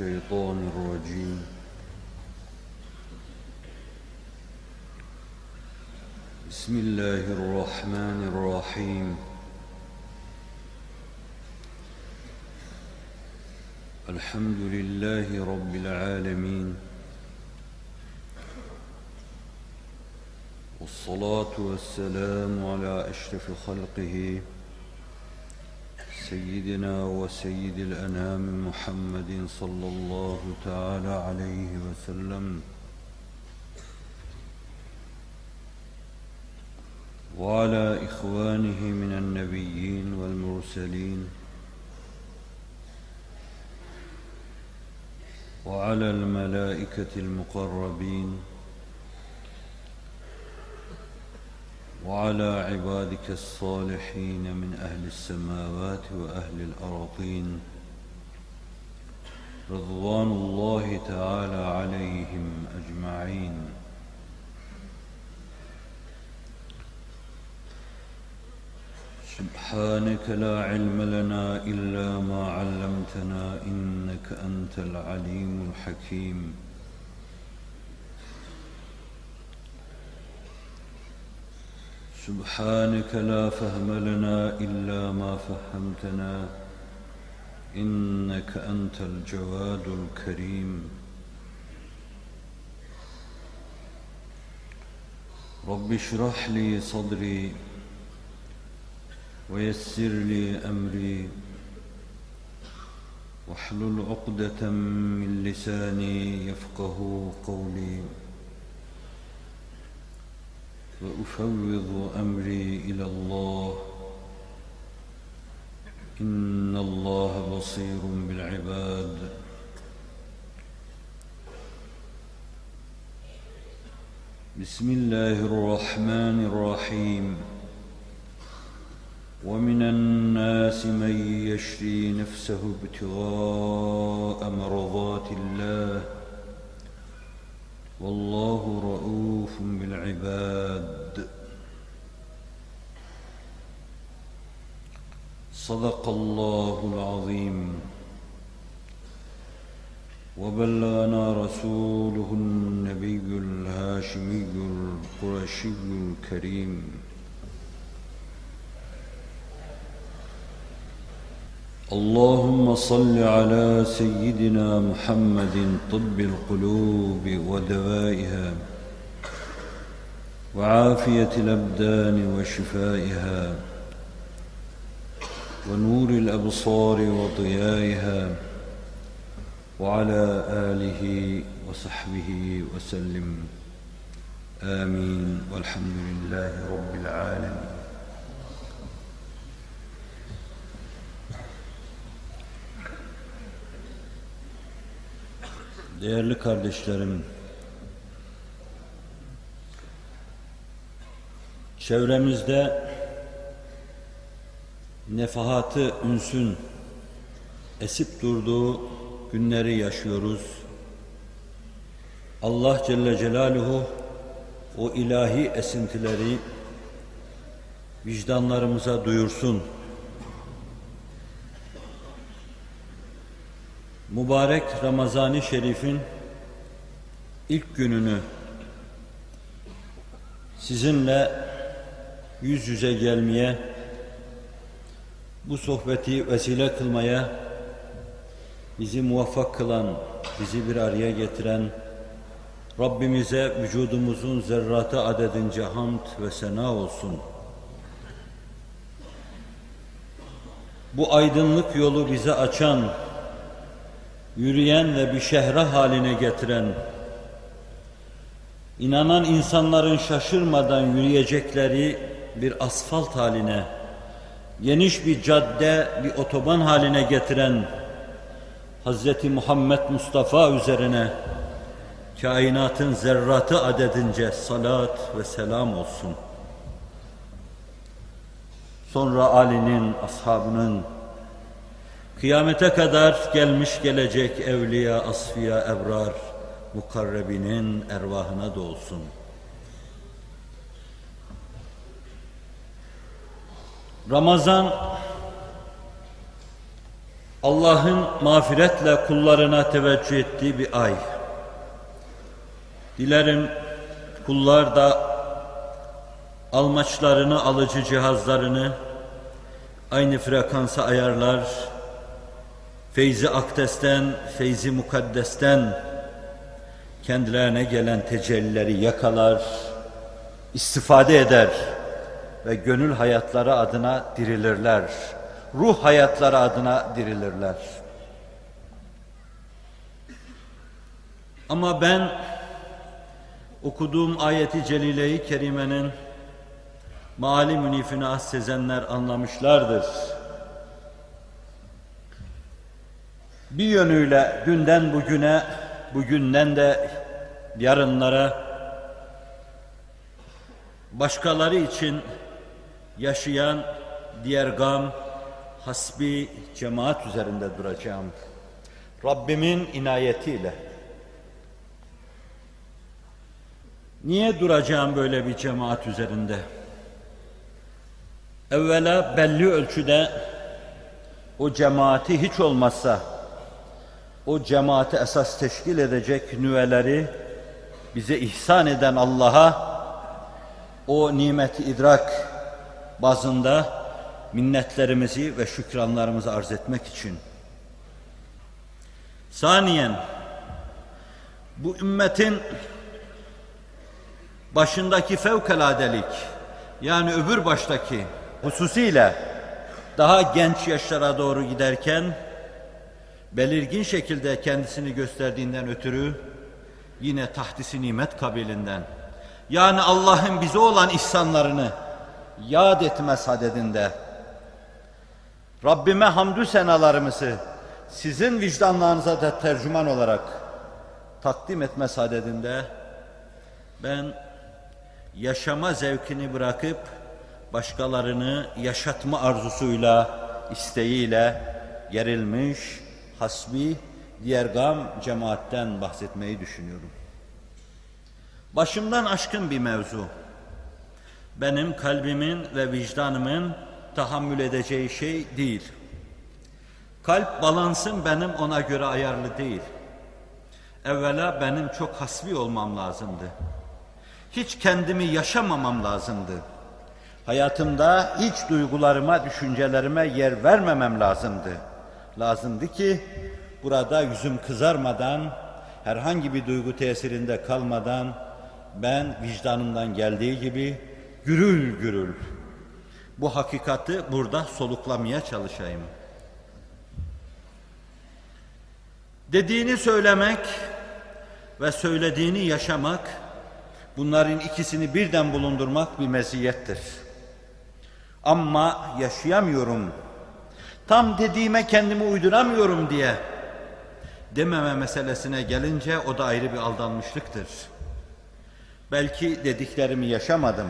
الشيطان الرجيم. بسم الله الرحمن الرحيم. الحمد لله رب العالمين. والصلاة والسلام على أشرف خلقه سيدنا وسيد الأنام محمد صلى الله تعالى عليه وسلم. وعلى إخوانه من النبيين والمرسلين. وعلى الملائكة المقربين. وعلى عبادك الصالحين من أهل السماوات وأهل الأرضين رضوان الله تعالى عليهم أجمعين. سبحانك لا علم لنا إلا ما علمتنا إنك أنت العليم الحكيم. سبحانك لا فهم لنا إلا ما فهمتنا إنك أنت الجواد الكريم. رب اشرح لي صدري ويسر لي أمري واحلل عقدة من لساني يفقه قولي. وأفوض أمري إلى الله. إن الله بصير بالعباد. بسم الله الرحمن الرحيم. ومن الناس من يشري نفسه ابتغاء مرضات الله. والله رؤوف بالعباد. صدق الله العظيم. وبلغنا رسوله النبي الهاشمي القرشي الكريم. اللهم صل على سيدنا محمد طب القلوب ودوائها وعافية الأبدان وشفائها ونور الأبصار وضيائها وعلى آله وصحبه وسلم. آمين. والحمد لله رب العالمين. Değerli kardeşlerim, çevremizde nefahatı ünsün esip durduğu günleri yaşıyoruz. Allah Celle Celaluhu o ilahi esintileri vicdanlarımıza duyursun. Mübarek Ramazan-ı Şerif'in ilk gününü sizinle yüz yüze gelmeye, bu sohbeti vesile kılmaya bizi muvaffak kılan, bizi bir araya getiren Rabbimize vücudumuzun zerratı adedince hamd ve sena olsun. Bu aydınlık yolu bize açan yürüyen ve bir şehre haline getiren, inanan insanların şaşırmadan yürüyecekleri bir asfalt haline, geniş bir cadde, bir otoban haline getiren Hz. Muhammed Mustafa üzerine kainatın zerratı adedince salat ve selam olsun. Sonra Ali'nin, ashabının, Kıyamete kadar gelmiş gelecek evliya, asfiya, ebrar, mukarrebinin ervahına da olsun. Ramazan Allah'ın mağfiretle kullarına teveccüh ettiği bir ay. Dilerim kullar da almaçlarını, alıcı cihazlarını aynı frekansa ayarlar, feyzi akdesten, feyzi mukaddesten kendilerine gelen tecellileri yakalar, istifade eder ve gönül hayatları adına dirilirler. Ruh hayatları adına dirilirler. Ama ben okuduğum ayeti celile-i kerimenin mali münifini az sezenler anlamışlardır. Bir yönüyle dünden bugüne, bugünden de yarınlara başkaları için yaşayan diğer gam, hasbi cemaat üzerinde duracağım. Rabbimin inayetiyle. Niye duracağım böyle bir cemaat üzerinde? Evvela belli ölçüde o cemaati hiç olmazsa o cemaati esas teşkil edecek nüveleri bize ihsan eden Allah'a o nimeti idrak bazında minnetlerimizi ve şükranlarımızı arz etmek için. Saniyen, bu ümmetin başındaki fevkaladelik, yani öbür baştaki hususiyle daha genç yaşlara doğru giderken, belirgin şekilde kendisini gösterdiğinden ötürü, yine tahtisi nimet kabilinden, yani Allah'ın bize olan ihsanlarını yad etme sadedinde, Rabbime hamdü senalarımızı sizin vicdanlarınıza da tercüman olarak takdim etme sadedinde ben yaşama zevkini bırakıp başkalarını yaşatma arzusuyla, isteğiyle gerilmiş, hasbi, diğer gam cemaatten bahsetmeyi düşünüyorum. Başımdan aşkın bir mevzu. Benim kalbimin ve vicdanımın tahammül edeceği şey değil. Kalp balansım benim ona göre ayarlı değil. Evvela benim çok hasbi olmam lazımdı. Hiç kendimi yaşamamam lazımdı. Hayatımda hiç duygularıma, düşüncelerime yer vermemem lazımdı. Lazımdı ki burada yüzüm kızarmadan, herhangi bir duygu tesirinde kalmadan ben vicdanımdan geldiği gibi gürül gürül bu hakikati burada soluklamaya çalışayım. Dediğini söylemek ve söylediğini yaşamak, bunların ikisini birden bulundurmak bir meziyettir. Ama yaşayamıyorum, tam dediğime kendimi uyduramıyorum diye dememe meselesine gelince o da ayrı bir aldanmışlıktır. Belki dediklerimi yaşamadım.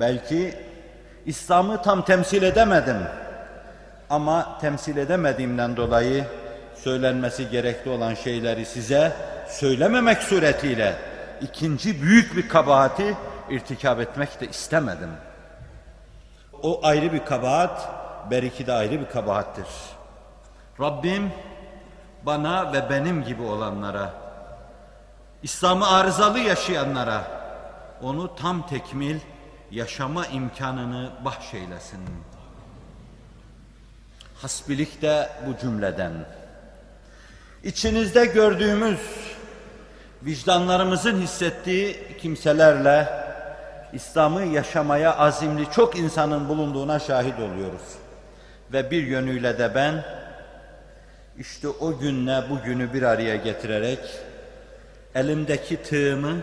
Belki İslam'ı tam temsil edemedim. Ama temsil edemediğimden dolayı söylenmesi gerekli olan şeyleri size söylememek suretiyle ikinci büyük bir kabahati irtikap etmek de istemedim. O ayrı bir kabahat, beriki de ayrı bir kabahattir. Rabbim bana ve benim gibi olanlara, İslam'ı arızalı yaşayanlara onu tam tekmil yaşama imkanını bahşeylesin. Hasbilik de bu cümleden. İçinizde gördüğümüz, vicdanlarımızın hissettiği kimselerle İslam'ı yaşamaya azimli çok insanın bulunduğuna şahit oluyoruz. Ve bir yönüyle de ben işte o günle bugünü bir araya getirerek elimdeki tığımı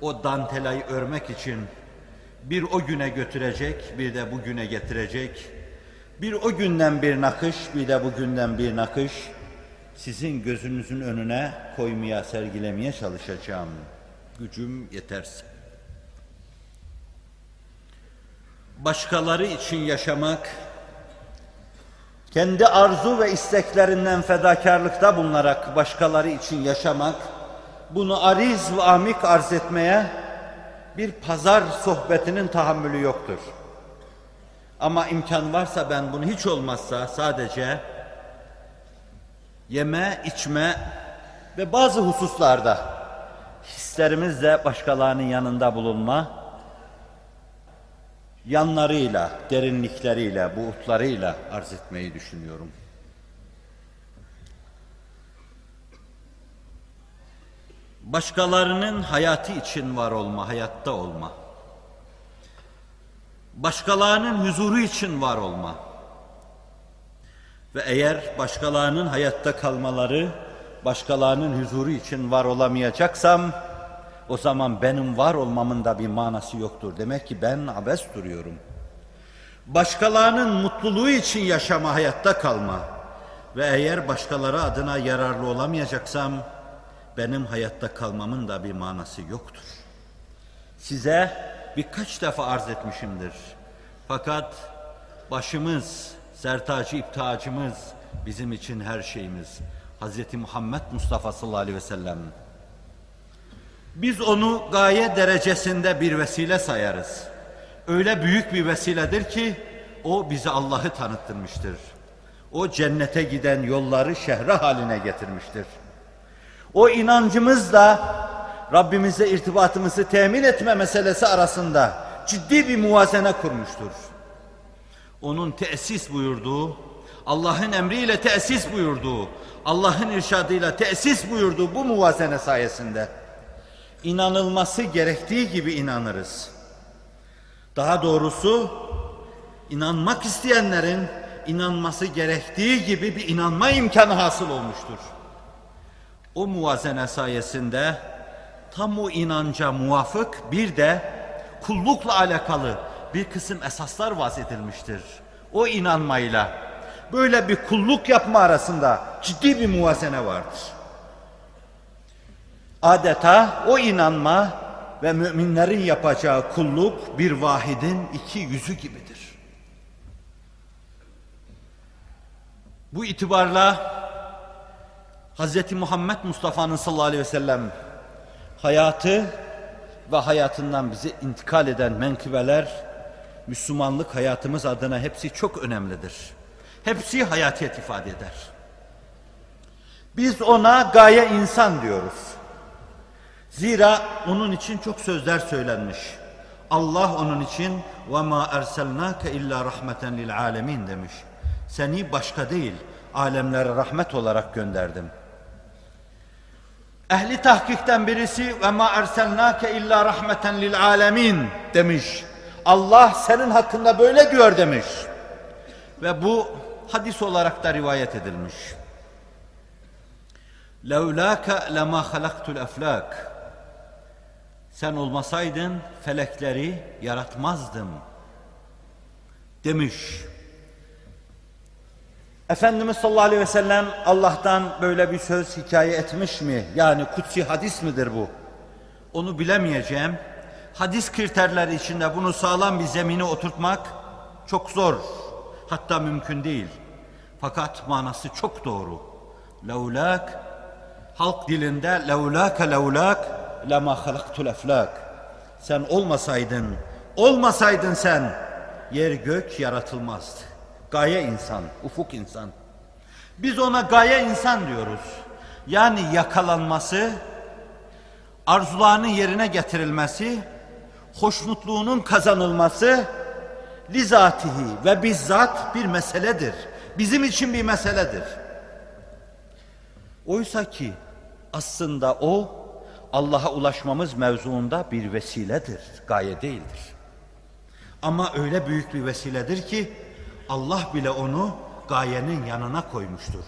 o dantelayı örmek için bir o güne götürecek, bir de bugüne getirecek. Bir o günden bir nakış, bir de bugünden bir nakış sizin gözünüzün önüne koymaya, sergilemeye çalışacağım. Gücüm yeterse. Başkaları için yaşamak, kendi arzu ve isteklerinden fedakarlıkta bulunarak başkaları için yaşamak, bunu ariz ve amik arz etmeye bir pazar sohbetinin tahammülü yoktur. Ama imkan varsa ben bunu hiç olmazsa sadece yeme, içme ve bazı hususlarda hislerimizle başkalarının yanında bulunma, yanlarıyla, derinlikleriyle, buğutlarıyla arz etmeyi düşünüyorum. Başkalarının hayatı için var olma, hayatta olma. Başkalarının huzuru için var olma. Ve eğer başkalarının hayatta kalmaları, başkalarının huzuru için var olamayacaksam, o zaman benim var olmamın da bir manası yoktur. Demek ki ben abes duruyorum. Başkalarının mutluluğu için yaşama, hayatta kalma. Ve eğer başkaları adına yararlı olamayacaksam, benim hayatta kalmamın da bir manası yoktur. Size birkaç defa arz etmişimdir. Fakat başımız, sertacı iptacımız bizim için her şeyimiz. Hz. Muhammed Mustafa sallallahu aleyhi ve sellem. Biz onu gaye derecesinde bir vesile sayarız. Öyle büyük bir vesiledir ki o bize Allah'ı tanıttırmıştır. O cennete giden yolları şehre haline getirmiştir. O inancımızla Rabbimize irtibatımızı temin etme meselesi arasında ciddi bir muvazene kurmuştur. Onun tesis buyurduğu, Allah'ın emriyle tesis buyurduğu, Allah'ın irşadıyla tesis buyurduğu bu muvazene sayesinde inanılması gerektiği gibi inanırız. Daha doğrusu inanmak isteyenlerin inanması gerektiği gibi bir inanma imkanı hasıl olmuştur. O muvazene sayesinde tam o inanca muvafık bir de kullukla alakalı bir kısım esaslar vaz edilmiştir. O inanmayla böyle bir kulluk yapma arasında ciddi bir muvazene vardır. Adeta o inanma ve müminlerin yapacağı kulluk bir vahidin iki yüzü gibidir. Bu itibarla Hz. Muhammed Mustafa'nın sallallahu aleyhi ve sellem hayatı ve hayatından bize intikal eden menkıbeler Müslümanlık hayatımız adına hepsi çok önemlidir. Hepsi hayatiyet ifade eder. Biz ona gaye insan diyoruz. Zira onun için çok sözler söylenmiş. Allah onun için ve ma erselnake illa rahmeten lil alemin demiş. Seni başka değil, alemlere rahmet olarak gönderdim. Ehli tahkikten birisi ve ma erselnake illa rahmeten lil alemin demiş. Allah senin hakkında böyle diyor demiş. Ve bu hadis olarak da rivayet edilmiş. Levlâke lemâ halaktul eflâk. Sen olmasaydın felekleri yaratmazdım demiş. Efendimiz sallallahu aleyhi ve sellem Allah'tan böyle bir söz hikaye etmiş mi? Yani kutsi hadis midir bu? Onu bilemeyeceğim. Hadis kriterleri içinde bunu sağlam bir zemine oturtmak çok zor. Hatta mümkün değil. Fakat manası çok doğru. Levlak halk dilinde levlake levlak lema halaktul eflak. Sen olmasaydın, olmasaydın sen yer gök yaratılmazdı. Gaye insan, ufuk insan. Biz ona gaye insan diyoruz. Yani yakalanması, arzularının yerine getirilmesi, hoşnutluğunun kazanılması, lizatihi ve bizzat bir meseledir. Bizim için bir meseledir. Oysa ki aslında o Allah'a ulaşmamız mevzuunda bir vesiledir, gaye değildir. Ama öyle büyük bir vesiledir ki Allah bile onu gayenin yanına koymuştur.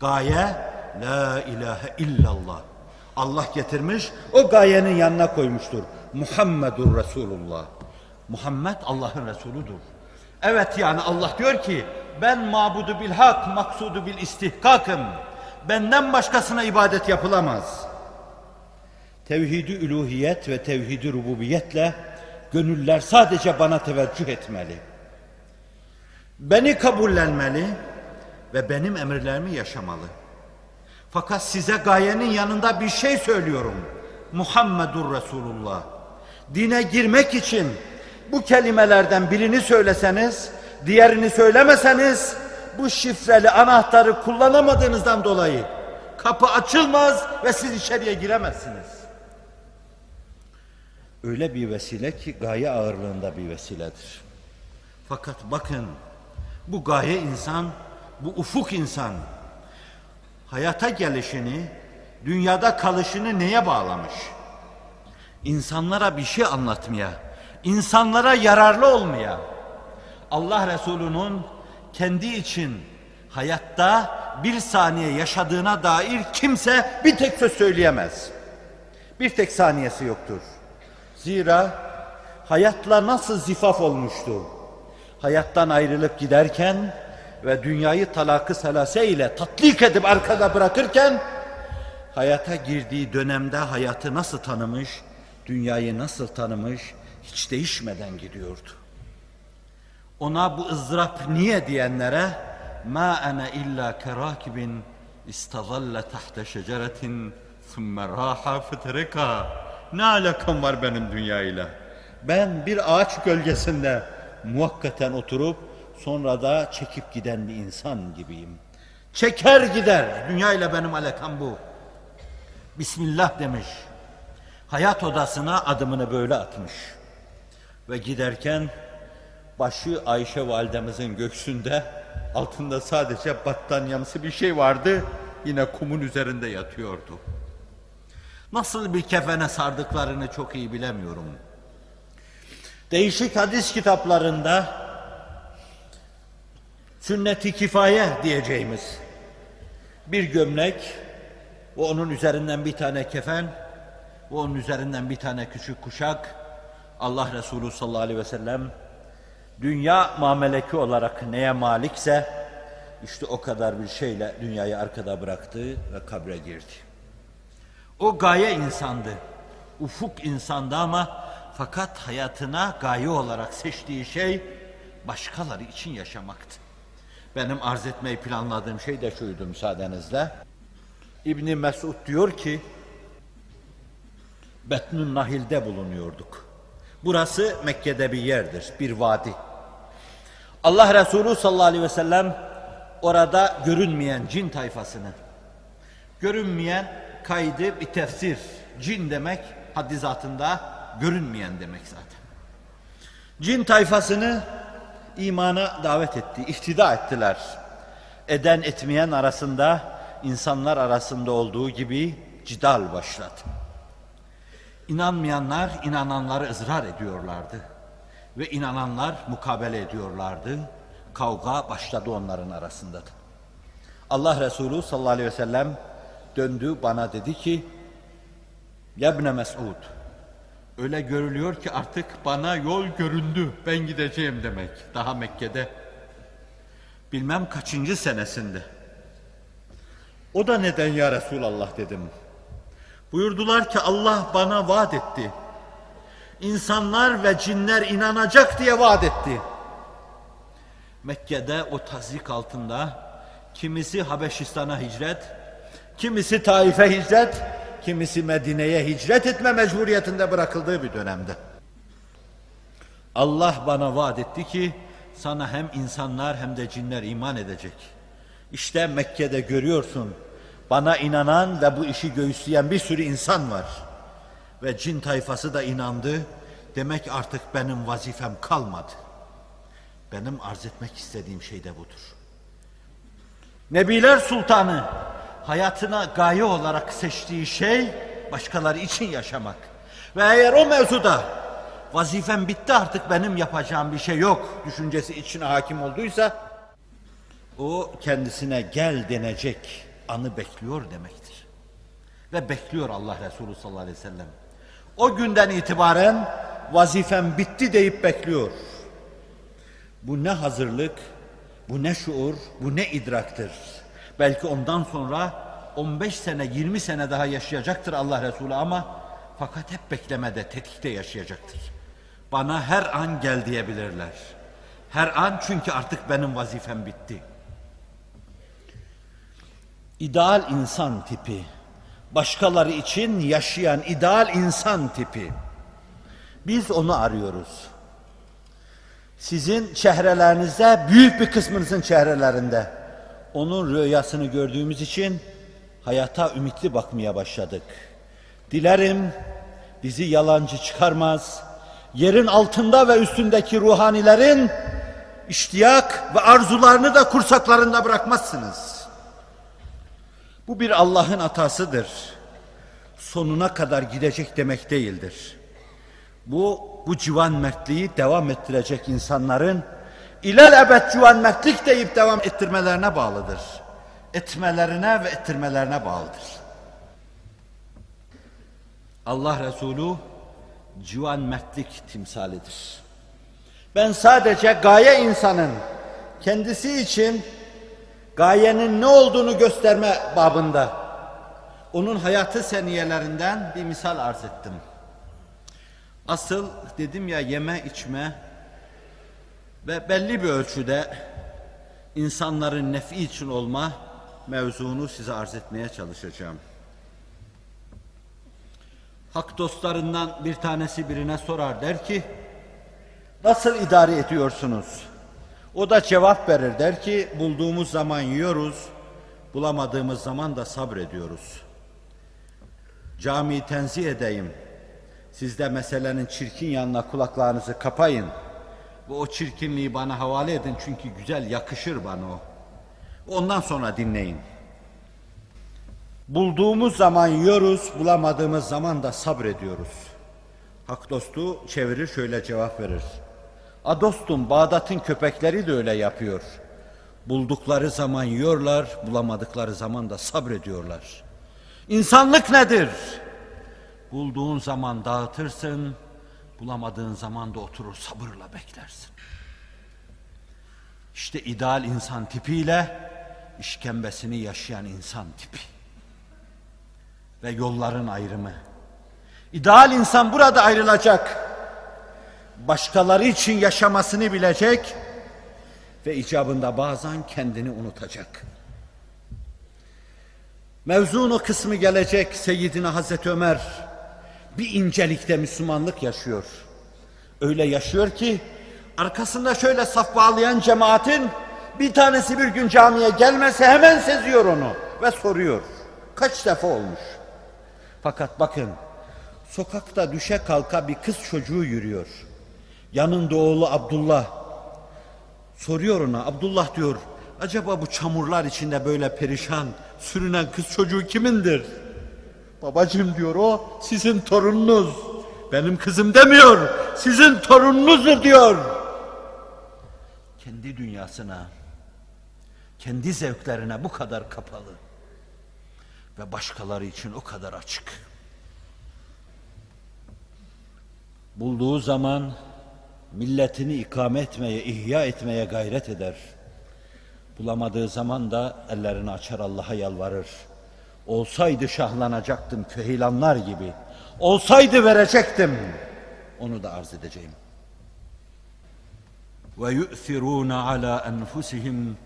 Gaye la ilahe illallah. Allah getirmiş o gayenin yanına koymuştur. Muhammedur Resulullah. Muhammed Allah'ın Resuludur. Evet yani Allah diyor ki ben mabudu bil hak maksudu bil istihkakım. Benden başkasına ibadet yapılamaz. Tevhidi üluhiyet ve tevhidi rububiyetle gönüller sadece bana teveccüh etmeli. Beni kabullenmeli ve benim emirlerimi yaşamalı. Fakat size gayenin yanında bir şey söylüyorum. Muhammedur Resulullah. Dine girmek için bu kelimelerden birini söyleseniz, diğerini söylemeseniz bu şifreli anahtarı kullanamadığınızdan dolayı kapı açılmaz ve siz içeriye giremezsiniz. Öyle bir vesile ki gaye ağırlığında bir vesiledir. Fakat bakın bu gaye insan, bu ufuk insan hayata gelişini, dünyada kalışını neye bağlamış? İnsanlara bir şey anlatmaya, insanlara yararlı olmaya. Allah Resulü'nün kendi için hayatta bir saniye yaşadığına dair kimse bir tek söz söyleyemez. Bir tek saniyesi yoktur. Zira hayatla nasıl zifaf olmuştu? Hayattan ayrılıp giderken ve dünyayı talakı selase ile tatlik edip arkada bırakırken hayata girdiği dönemde hayatı nasıl tanımış, dünyayı nasıl tanımış hiç değişmeden gidiyordu. Ona bu ızdırap niye diyenlere ma ana illa kerakibin istazalla tahta şeceretin thumme raha fetereka ne alakam var benim dünyayla? Ben bir ağaç gölgesinde muhakkaten oturup sonra da çekip giden bir insan gibiyim. Çeker gider. Dünyayla benim alakam bu. Bismillah demiş. Hayat odasına adımını böyle atmış. Ve giderken başı Ayşe validemizin göksünde altında sadece battaniyamsı bir şey vardı yine kumun üzerinde yatıyordu. Nasıl bir kefene sardıklarını çok iyi bilemiyorum. Değişik hadis kitaplarında sünnet-i kifaye diyeceğimiz bir gömlek ve onun üzerinden bir tane kefen ve onun üzerinden bir tane küçük kuşak Allah Resulü sallallahu aleyhi ve sellem dünya mameleki olarak neye malikse işte o kadar bir şeyle dünyayı arkada bıraktı ve kabre girdi. O gaye insandı. Ufuk insandı ama fakat hayatına gaye olarak seçtiği şey başkaları için yaşamaktı. Benim arz etmeyi planladığım şey de şuydu müsaadenizle. İbni Mesud diyor ki Betnun Nahil'de bulunuyorduk. Burası Mekke'de bir yerdir, bir vadi. Allah Resulü sallallahu aleyhi ve sellem orada görünmeyen cin tayfasını, görünmeyen kaydı bir tefsir, cin demek haddi zatında görünmeyen demek zaten. Cin tayfasını imana davet etti, ihtida ettiler. Eden etmeyen arasında, insanlar arasında olduğu gibi cidal başladı. İnanmayanlar inananları ızrar ediyorlardı. Ve inananlar mukabele ediyorlardı. Kavga başladı onların arasında da. Allah Resulü sallallahu aleyhi ve sellem döndü bana dedi ki Yabne Mes'ud öyle görülüyor ki artık bana yol göründü ben gideceğim demek. Daha Mekke'de bilmem kaçıncı senesinde. O da neden ya Resulallah? dedim. Buyurdular ki Allah bana vaat etti. İnsanlar ve cinler inanacak diye vaat etti. Mekke'de o tazik altında kimisi Habeşistan'a hicret, kimisi Taif'e hicret, kimisi Medine'ye hicret etme mecburiyetinde bırakıldığı bir dönemde. Allah bana vaat etti ki sana hem insanlar hem de cinler iman edecek. İşte Mekke'de görüyorsun bana inanan ve bu işi göğüsleyen bir sürü insan var.'' ve cin tayfası da inandı. Demek artık benim vazifem kalmadı. Benim arz etmek istediğim şey de budur. Nebiler Sultanı hayatına gaye olarak seçtiği şey başkaları için yaşamak. Ve eğer o mevzuda vazifem bitti artık benim yapacağım bir şey yok düşüncesi içine hakim olduysa o kendisine gel denecek anı bekliyor demektir. Ve bekliyor Allah Resulü sallallahu aleyhi ve sellem. O günden itibaren vazifem bitti deyip bekliyor. Bu ne hazırlık, bu ne şuur, bu ne idraktır. Belki ondan sonra 15 sene, 20 sene daha yaşayacaktır Allah Resulü ama fakat hep beklemede, tetikte yaşayacaktır. Bana her an gel diyebilirler. Her an çünkü artık benim vazifem bitti. İdeal insan tipi başkaları için yaşayan ideal insan tipi. Biz onu arıyoruz. Sizin çehrelerinizde, büyük bir kısmınızın çehrelerinde onun rüyasını gördüğümüz için hayata ümitli bakmaya başladık. Dilerim bizi yalancı çıkarmaz, yerin altında ve üstündeki ruhanilerin iştiyak ve arzularını da kursaklarında bırakmazsınız. Bu bir Allah'ın hatasıdır. Sonuna kadar gidecek demek değildir. Bu, bu civan mertliği devam ettirecek insanların ilel ebed civan mertlik deyip devam ettirmelerine bağlıdır. Etmelerine ve ettirmelerine bağlıdır. Allah Resulü civan mertlik timsalidir. Ben sadece gaye insanın kendisi için gayenin ne olduğunu gösterme babında onun hayatı seniyelerinden bir misal arz ettim. Asıl dedim ya yeme içme ve belli bir ölçüde insanların nefi için olma mevzunu size arz etmeye çalışacağım. Hak dostlarından bir tanesi birine sorar der ki nasıl idare ediyorsunuz? O da cevap verir der ki bulduğumuz zaman yiyoruz, bulamadığımız zaman da sabrediyoruz. Camiyi tenzih edeyim. Siz de meselenin çirkin yanına kulaklarınızı kapayın. Ve o çirkinliği bana havale edin çünkü güzel yakışır bana o. Ondan sonra dinleyin. Bulduğumuz zaman yiyoruz, bulamadığımız zaman da sabrediyoruz. Hak dostu çevirir şöyle cevap verir. A dostum Bağdat'ın köpekleri de öyle yapıyor. Buldukları zaman yiyorlar, bulamadıkları zaman da sabrediyorlar. İnsanlık nedir? Bulduğun zaman dağıtırsın, bulamadığın zaman da oturur sabırla beklersin. İşte ideal insan tipiyle işkembesini yaşayan insan tipi. Ve yolların ayrımı. İdeal insan burada ayrılacak. Başkaları için yaşamasını bilecek ve icabında bazen kendini unutacak. Mevzun o kısmı gelecek Seyyidina Hazreti Ömer bir incelikte Müslümanlık yaşıyor. Öyle yaşıyor ki arkasında şöyle saf bağlayan cemaatin bir tanesi bir gün camiye gelmese hemen seziyor onu ve soruyor. Kaç defa olmuş? Fakat bakın sokakta düşe kalka bir kız çocuğu yürüyor. Yanında oğlu Abdullah. Soruyor ona Abdullah diyor acaba bu çamurlar içinde böyle perişan sürünen kız çocuğu kimindir? Babacım diyor o sizin torununuz. Benim kızım demiyor sizin torununuzdur diyor. Kendi dünyasına, kendi zevklerine bu kadar kapalı ve başkaları için o kadar açık. Bulduğu zaman milletini ikame etmeye, ihya etmeye gayret eder. Bulamadığı zaman da ellerini açar Allah'a yalvarır. Olsaydı şahlanacaktım köhilanlar gibi. Olsaydı verecektim. Onu da arz edeceğim. Ve yu'thirûne alâ enfusihim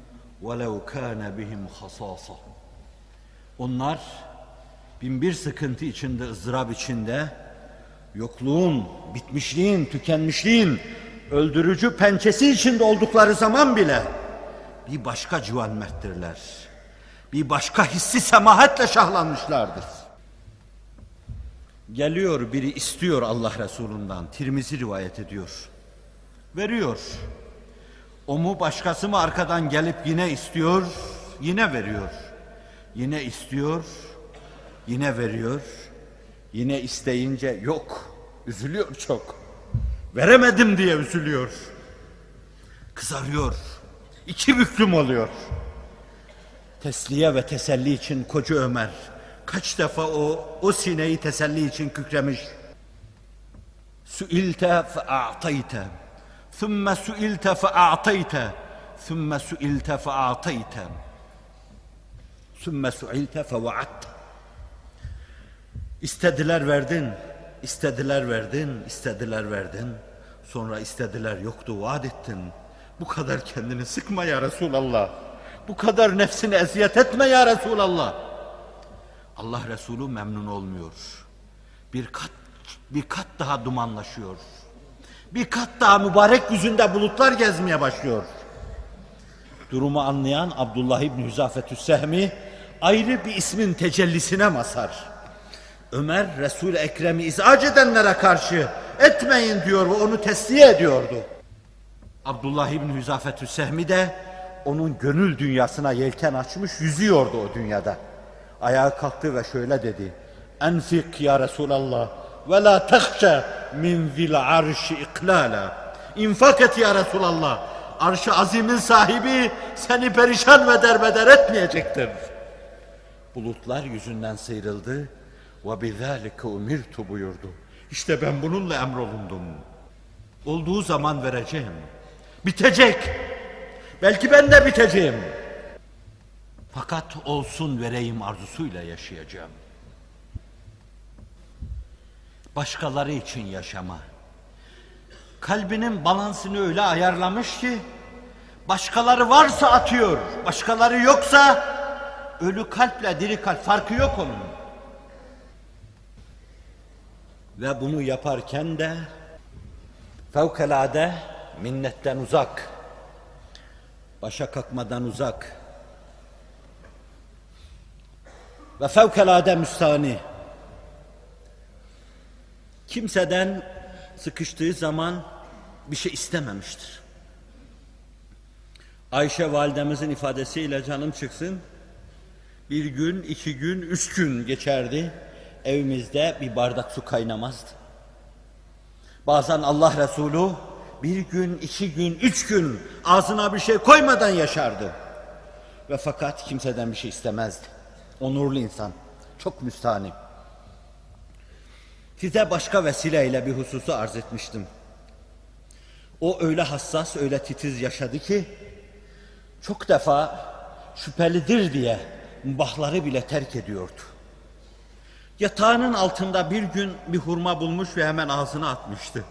velev kâne bihim hasâsa. Onlar binbir sıkıntı içinde, ızdırap içinde, yokluğun, bitmişliğin, tükenmişliğin, öldürücü pençesi içinde oldukları zaman bile bir başka civan merttirler.'' Bir başka hissi semahatle şahlanmışlardır. Geliyor biri istiyor Allah Resulü'nden. Tirmizi rivayet ediyor. Veriyor. O mu başkası mı arkadan gelip yine istiyor, yine veriyor. Yine istiyor, yine veriyor. Yine isteyince yok. Üzülüyor çok. Veremedim diye üzülüyor. Kızarıyor. İki büklüm oluyor. Tesliye ve teselli için koca Ömer kaç defa o o sineyi teselli için kükremiş. Suilte fe a'tayte. Thumma suilte fe a'tayte. Thumma suilte fe a'tayte. Thumma suilte fe va'atte. İstediler verdin, istediler verdin, istediler verdin. Sonra istediler yoktu vaat ettin. Bu kadar kendini sıkma ya Resulallah. Bu kadar nefsini eziyet etme ya Resulallah. Allah Resulü memnun olmuyor. Bir kat bir kat daha dumanlaşıyor. Bir kat daha mübarek yüzünde bulutlar gezmeye başlıyor. Durumu anlayan Abdullah İbni Hüzafetü Sehmi ayrı bir ismin tecellisine masar. Ömer Resul-i Ekrem'i izac edenlere karşı etmeyin diyor ve onu tesliye ediyordu. Abdullah İbni Hüzafetü Sehmi de onun gönül dünyasına yelken açmış yüzüyordu o dünyada. Ayağa kalktı ve şöyle dedi. Enfik ya Resulallah ve la tehşe min zil arşi iklala. İnfak et ya Resulallah. Arş-ı azimin sahibi seni perişan ve derbeder etmeyecektir. Bulutlar yüzünden sıyrıldı ve bizalike umirtu buyurdu. İşte ben bununla emrolundum. Olduğu zaman vereceğim. Bitecek. Belki ben de biteceğim. Fakat olsun vereyim arzusuyla yaşayacağım. Başkaları için yaşama. Kalbinin balansını öyle ayarlamış ki başkaları varsa atıyor, başkaları yoksa ölü kalple diri kalp farkı yok onun. Ve bunu yaparken de fevkalade minnetten uzak, başa kalkmadan uzak ve fevkalade müstani. Kimseden sıkıştığı zaman bir şey istememiştir. Ayşe validemizin ifadesiyle canım çıksın, bir gün, iki gün, üç gün geçerdi. Evimizde bir bardak su kaynamazdı. Bazen Allah Resulü bir gün, iki gün, üç gün ağzına bir şey koymadan yaşardı. Ve fakat kimseden bir şey istemezdi. Onurlu insan, çok müstahni. Size başka vesileyle bir hususu arz etmiştim. O öyle hassas, öyle titiz yaşadı ki çok defa şüphelidir diye mubahları bile terk ediyordu. Yatağının altında bir gün bir hurma bulmuş ve hemen ağzına atmıştı.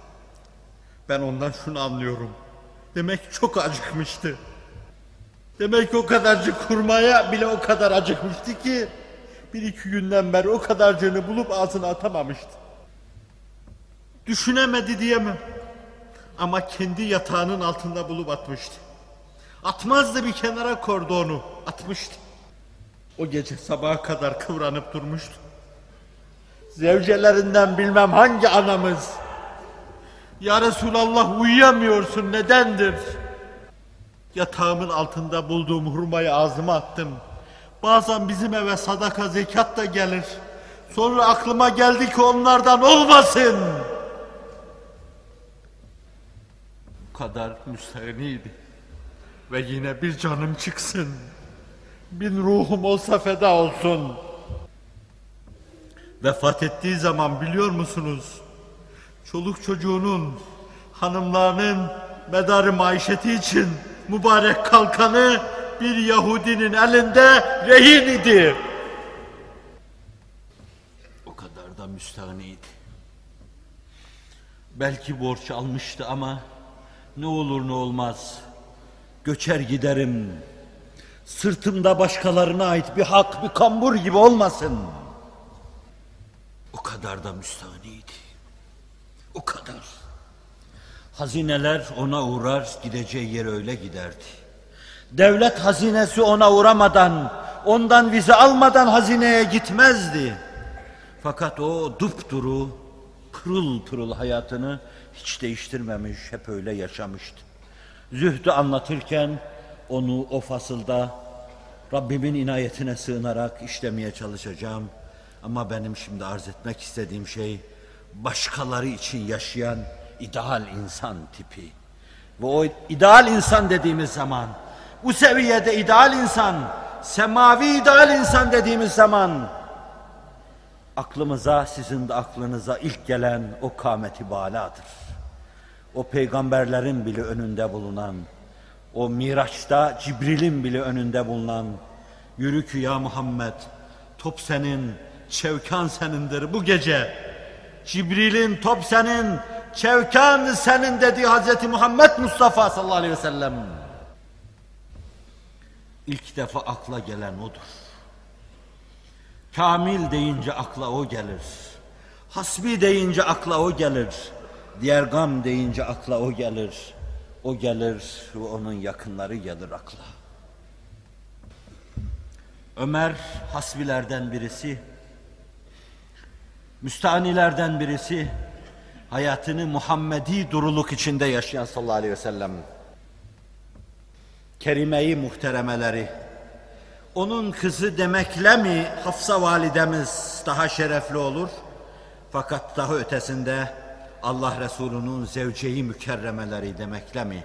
Ben ondan şunu anlıyorum. Demek çok acıkmıştı. Demek o kadarcık hurmaya bile o kadar acıkmıştı ki bir iki günden beri o kadarcığını bulup ağzına atamamıştı. Düşünemedi diyemem. Ama kendi yatağının altında bulup atmıştı. Atmazdı bir kenara kordu onu. Atmıştı. O gece sabaha kadar kıvranıp durmuştu. Zevcelerinden bilmem hangi anamız. Ya Resulallah uyuyamıyorsun nedendir? Yatağımın altında bulduğum hurmayı ağzıma attım. Bazen bizim eve sadaka zekat da gelir. Sonra aklıma geldi ki onlardan olmasın. Bu kadar müstehniydi. Ve yine bir canım çıksın. Bin ruhum olsa feda olsun. Vefat ettiği zaman biliyor musunuz? Çoluk çocuğunun, hanımlarının medarı maişeti için mübarek kalkanı bir Yahudinin elinde rehin idi. O kadar da müstahniydi. Belki borç almıştı ama ne olur ne olmaz göçer giderim. Sırtımda başkalarına ait bir hak, bir kambur gibi olmasın. O kadar da müstahniydi. O kadar. Hazineler ona uğrar, gideceği yer öyle giderdi. Devlet hazinesi ona uğramadan, ondan vize almadan hazineye gitmezdi. Fakat o dupduru, pırıl pırıl hayatını hiç değiştirmemiş, hep öyle yaşamıştı. Zühdü anlatırken onu o fasılda Rabbimin inayetine sığınarak işlemeye çalışacağım. Ama benim şimdi arz etmek istediğim şey başkaları için yaşayan ideal insan tipi. Ve o ideal insan dediğimiz zaman bu seviyede ideal insan, semavi ideal insan dediğimiz zaman aklımıza, sizin de aklınıza ilk gelen o kâmeti baladır. O peygamberlerin bile önünde bulunan, o Miraç'ta Cibril'in bile önünde bulunan, yürü ki ya Muhammed, top senin, çevkan senindir bu gece. Cibril'in top senin, çevkan senin dediği Hazreti Muhammed Mustafa sallallahu aleyhi ve sellem. İlk defa akla gelen odur. Kamil deyince akla o gelir. Hasbi deyince akla o gelir. Diğer gam deyince akla o gelir. O gelir ve onun yakınları gelir akla. Ömer hasbilerden birisi, müstanilerden birisi, hayatını Muhammedi duruluk içinde yaşayan sallallahu aleyhi ve sellem. Kerime-i muhteremeleri, onun kızı demekle mi Hafsa validemiz daha şerefli olur? Fakat daha ötesinde Allah Resulü'nün zevceyi mükerremeleri demekle mi?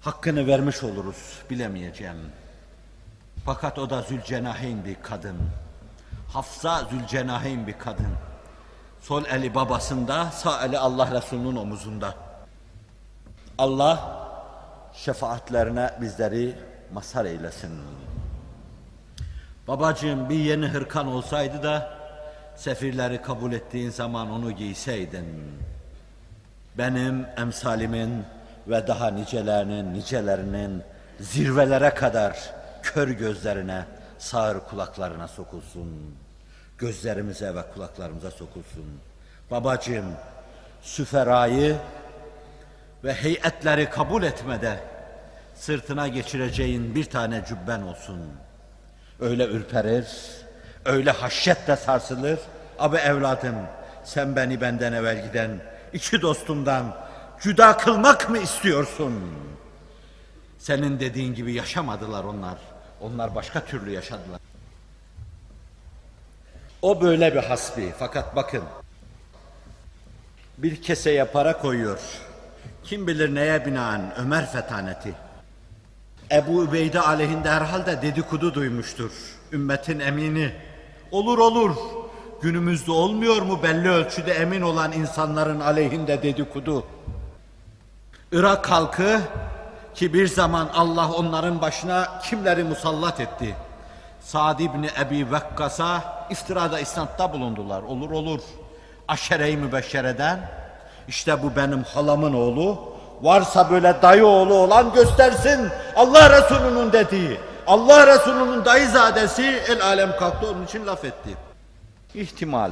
Hakkını vermiş oluruz bilemeyeceğim. Fakat o da Zülcenaheyn bir kadın. Hafsa Zülcenaheyn bir kadın. Sol eli babasında, sağ eli Allah Resulü'nün omuzunda. Allah şefaatlerine bizleri mazhar eylesin. Babacığım bir yeni hırkan olsaydı da sefirleri kabul ettiğin zaman onu giyseydin. Benim emsalimin ve daha nicelerinin nicelerinin zirvelere kadar kör gözlerine, sağır kulaklarına sokulsun. Gözlerimize ve kulaklarımıza sokulsun. Babacığım, süferayı ve heyetleri kabul etmede sırtına geçireceğin bir tane cübben olsun. Öyle ürperir, öyle haşyetle sarsılır. Abi evladım, sen beni benden evvel giden iki dostumdan cüda kılmak mı istiyorsun? Senin dediğin gibi yaşamadılar onlar. Onlar başka türlü yaşadılar. O böyle bir hasbi. Fakat bakın. Bir keseye para koyuyor. Kim bilir neye binaen Ömer fetaneti. Ebu Übeyde aleyhinde herhalde dedikodu duymuştur. Ümmetin emini. Olur olur. Günümüzde olmuyor mu belli ölçüde emin olan insanların aleyhinde dedikodu? Irak halkı ki bir zaman Allah onların başına kimleri musallat etti? Sa'd ibn Ebi Vekkas'a iftirada isnatta bulundular. Olur olur. Aşere-i mübeşşereden işte bu benim halamın oğlu. Varsa böyle dayı oğlu olan göstersin. Allah Resulü'nün dediği. Allah Resulü'nün dayızadesi el alem kalktı onun için laf etti. İhtimal.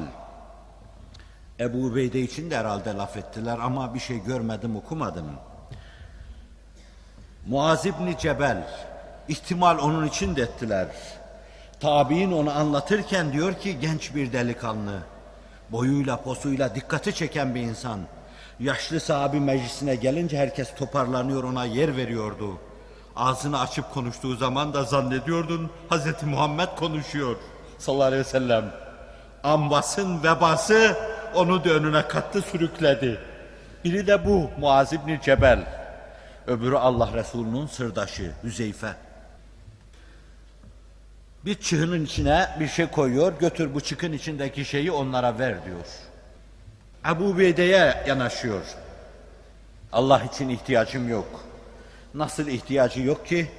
Ebu Ubeyde için de herhalde laf ettiler ama bir şey görmedim okumadım. Muaz İbni Cebel, ihtimal onun için de ettiler. Tabi'in onu anlatırken diyor ki genç bir delikanlı, boyuyla posuyla dikkati çeken bir insan. Yaşlı sahabi meclisine gelince herkes toparlanıyor ona yer veriyordu. Ağzını açıp konuştuğu zaman da zannediyordun Hazreti Muhammed konuşuyor sallallahu aleyhi ve sellem. Ambasın vebası onu da önüne kattı sürükledi. Biri de bu Muaz İbni Cebel. Öbürü Allah Resulü'nün sırdaşı Hüzeyfe. Bir çığının içine bir şey koyuyor, götür bu çıkın içindeki şeyi onlara ver diyor. Ebu Beyde'ye yanaşıyor. Allah için ihtiyacım yok. Nasıl ihtiyacı yok ki?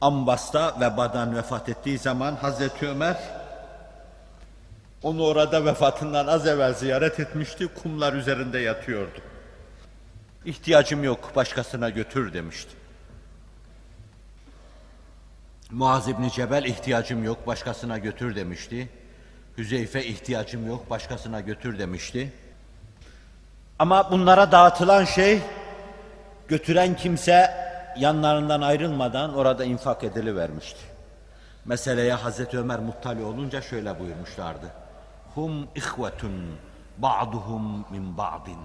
Ambas'ta vebadan vefat ettiği zaman Hazreti Ömer onu orada vefatından az evvel ziyaret etmişti, kumlar üzerinde yatıyordu. İhtiyacım yok, başkasına götür demişti. Muaz İbni Cebel ihtiyacım yok, başkasına götür demişti. Hüzeyfe ihtiyacım yok, başkasına götür demişti. Ama bunlara dağıtılan şey, götüren kimse yanlarından ayrılmadan orada infak edilivermişti. Meseleye Hazreti Ömer muttali olunca şöyle buyurmuşlardı. Hum ihvetun ba'duhum min ba'din.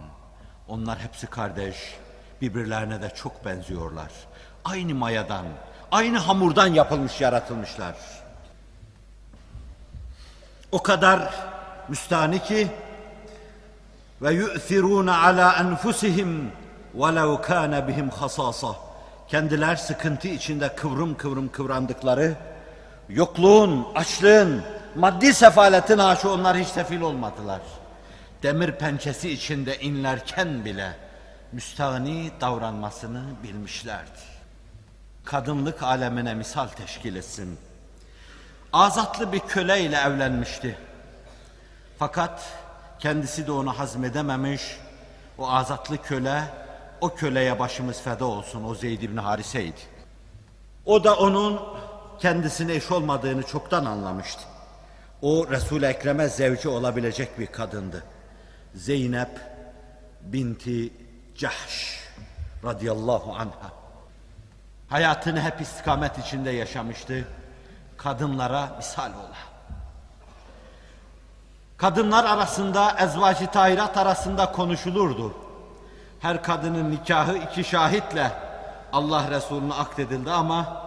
Onlar hepsi kardeş, birbirlerine de çok benziyorlar. Aynı mayadan, aynı hamurdan yapılmış, yaratılmışlar. O kadar müstani ki ve yu'thirun ala enfusihim velev kana bihim hasasa. Kendiler sıkıntı içinde kıvrım kıvrım kıvrandıkları, yokluğun, açlığın, maddi sefaletin aşı onlar hiç sefil olmadılar. Demir pençesi içinde inlerken bile müstahni davranmasını bilmişlerdi. Kadınlık alemine misal teşkil etsin. Azatlı bir köle ile evlenmişti. Fakat kendisi de onu hazmedememiş. O azatlı köle, o köleye başımız feda olsun o Zeyd ibn Harise'ydi. O da onun kendisine eş olmadığını çoktan anlamıştı. O Resul-i Ekrem'e zevci olabilecek bir kadındı. Zeynep binti Cahş radıyallahu anha. Hayatını hep istikamet içinde yaşamıştı. Kadınlara misal ola. Kadınlar arasında, ezvacı tahirat arasında konuşulurdu. Her kadının nikahı iki şahitle Allah Resulü'ne akdedildi ama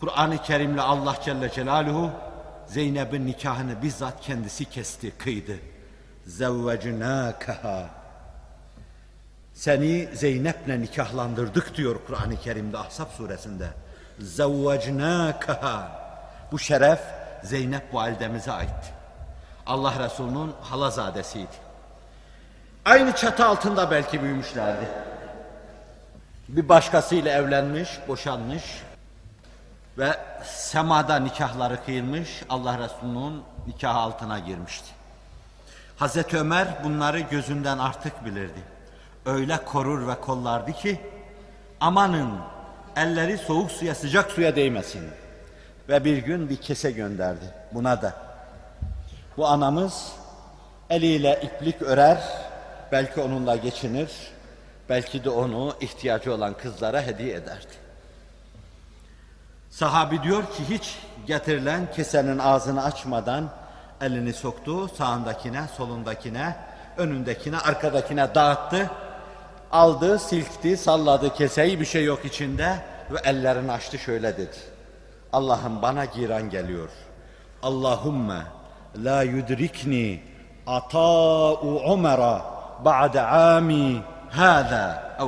Kur'an-ı Kerim'le Allah Celle Celaluhu Zeynep'in nikahını bizzat kendisi kesti, kıydı. Zevvecnâkeha. Seni Zeynep'le nikahlandırdık diyor Kur'an-ı Kerim'de Ahzab suresinde. Zevvecnâkeha. Bu şeref Zeynep validemize ait. Allah Resulü'nün halazadesiydi. Aynı çatı altında belki büyümüşlerdi. Bir başkasıyla evlenmiş, boşanmış ve semada nikahları kıyılmış, Allah Resulü'nün nikah altına girmişti. Hazreti Ömer bunları gözünden artık bilirdi. Öyle korur ve kollardı ki, amanın elleri soğuk suya sıcak suya değmesin. Ve bir gün bir kese gönderdi buna da. Bu anamız eliyle iplik örer, belki onunla geçinir, belki de onu ihtiyacı olan kızlara hediye ederdi. Sahabi diyor ki hiç getirilen kesenin ağzını açmadan elini soktu sağındakine, solundakine, önündekine, arkadakine dağıttı. Aldı, silkti, salladı keseyi bir şey yok içinde ve ellerini açtı şöyle dedi. Allah'ım bana giran geliyor. Allahümme la yudrikni ata'u Umer'a ba'de ami hâzâ ev.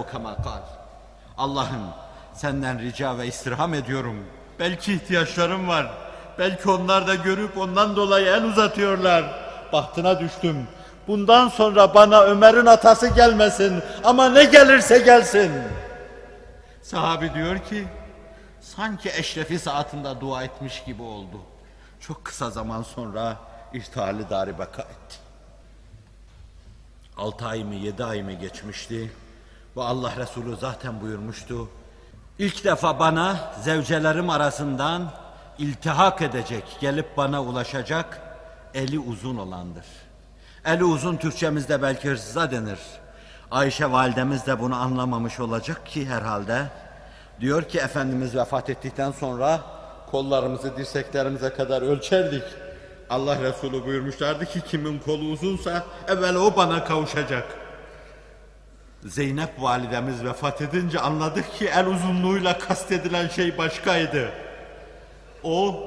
Allah'ım senden rica ve istirham ediyorum. Belki ihtiyaçlarım var. Belki onlar da görüp ondan dolayı el uzatıyorlar. Bahtına düştüm. Bundan sonra bana Ömer'in atası gelmesin ama ne gelirse gelsin. Sahabi diyor ki sanki eşrefi saatinde dua etmiş gibi oldu. Çok kısa zaman sonra irtihali dari beka etti. Altı ay mı yedi ay mı geçmişti ve Allah Resulü zaten buyurmuştu. İlk defa bana zevcelerim arasından iltihak edecek, gelip bana ulaşacak eli uzun olandır. Eli uzun Türkçemizde belki hırsıza denir. Ayşe validemiz de bunu anlamamış olacak ki herhalde. Diyor ki Efendimiz vefat ettikten sonra kollarımızı dirseklerimize kadar ölçerdik. Allah Resulü buyurmuşlardı ki kimin kolu uzunsa evvel o bana kavuşacak. Zeynep validemiz vefat edince anladık ki el uzunluğuyla kastedilen şey başkaydı. O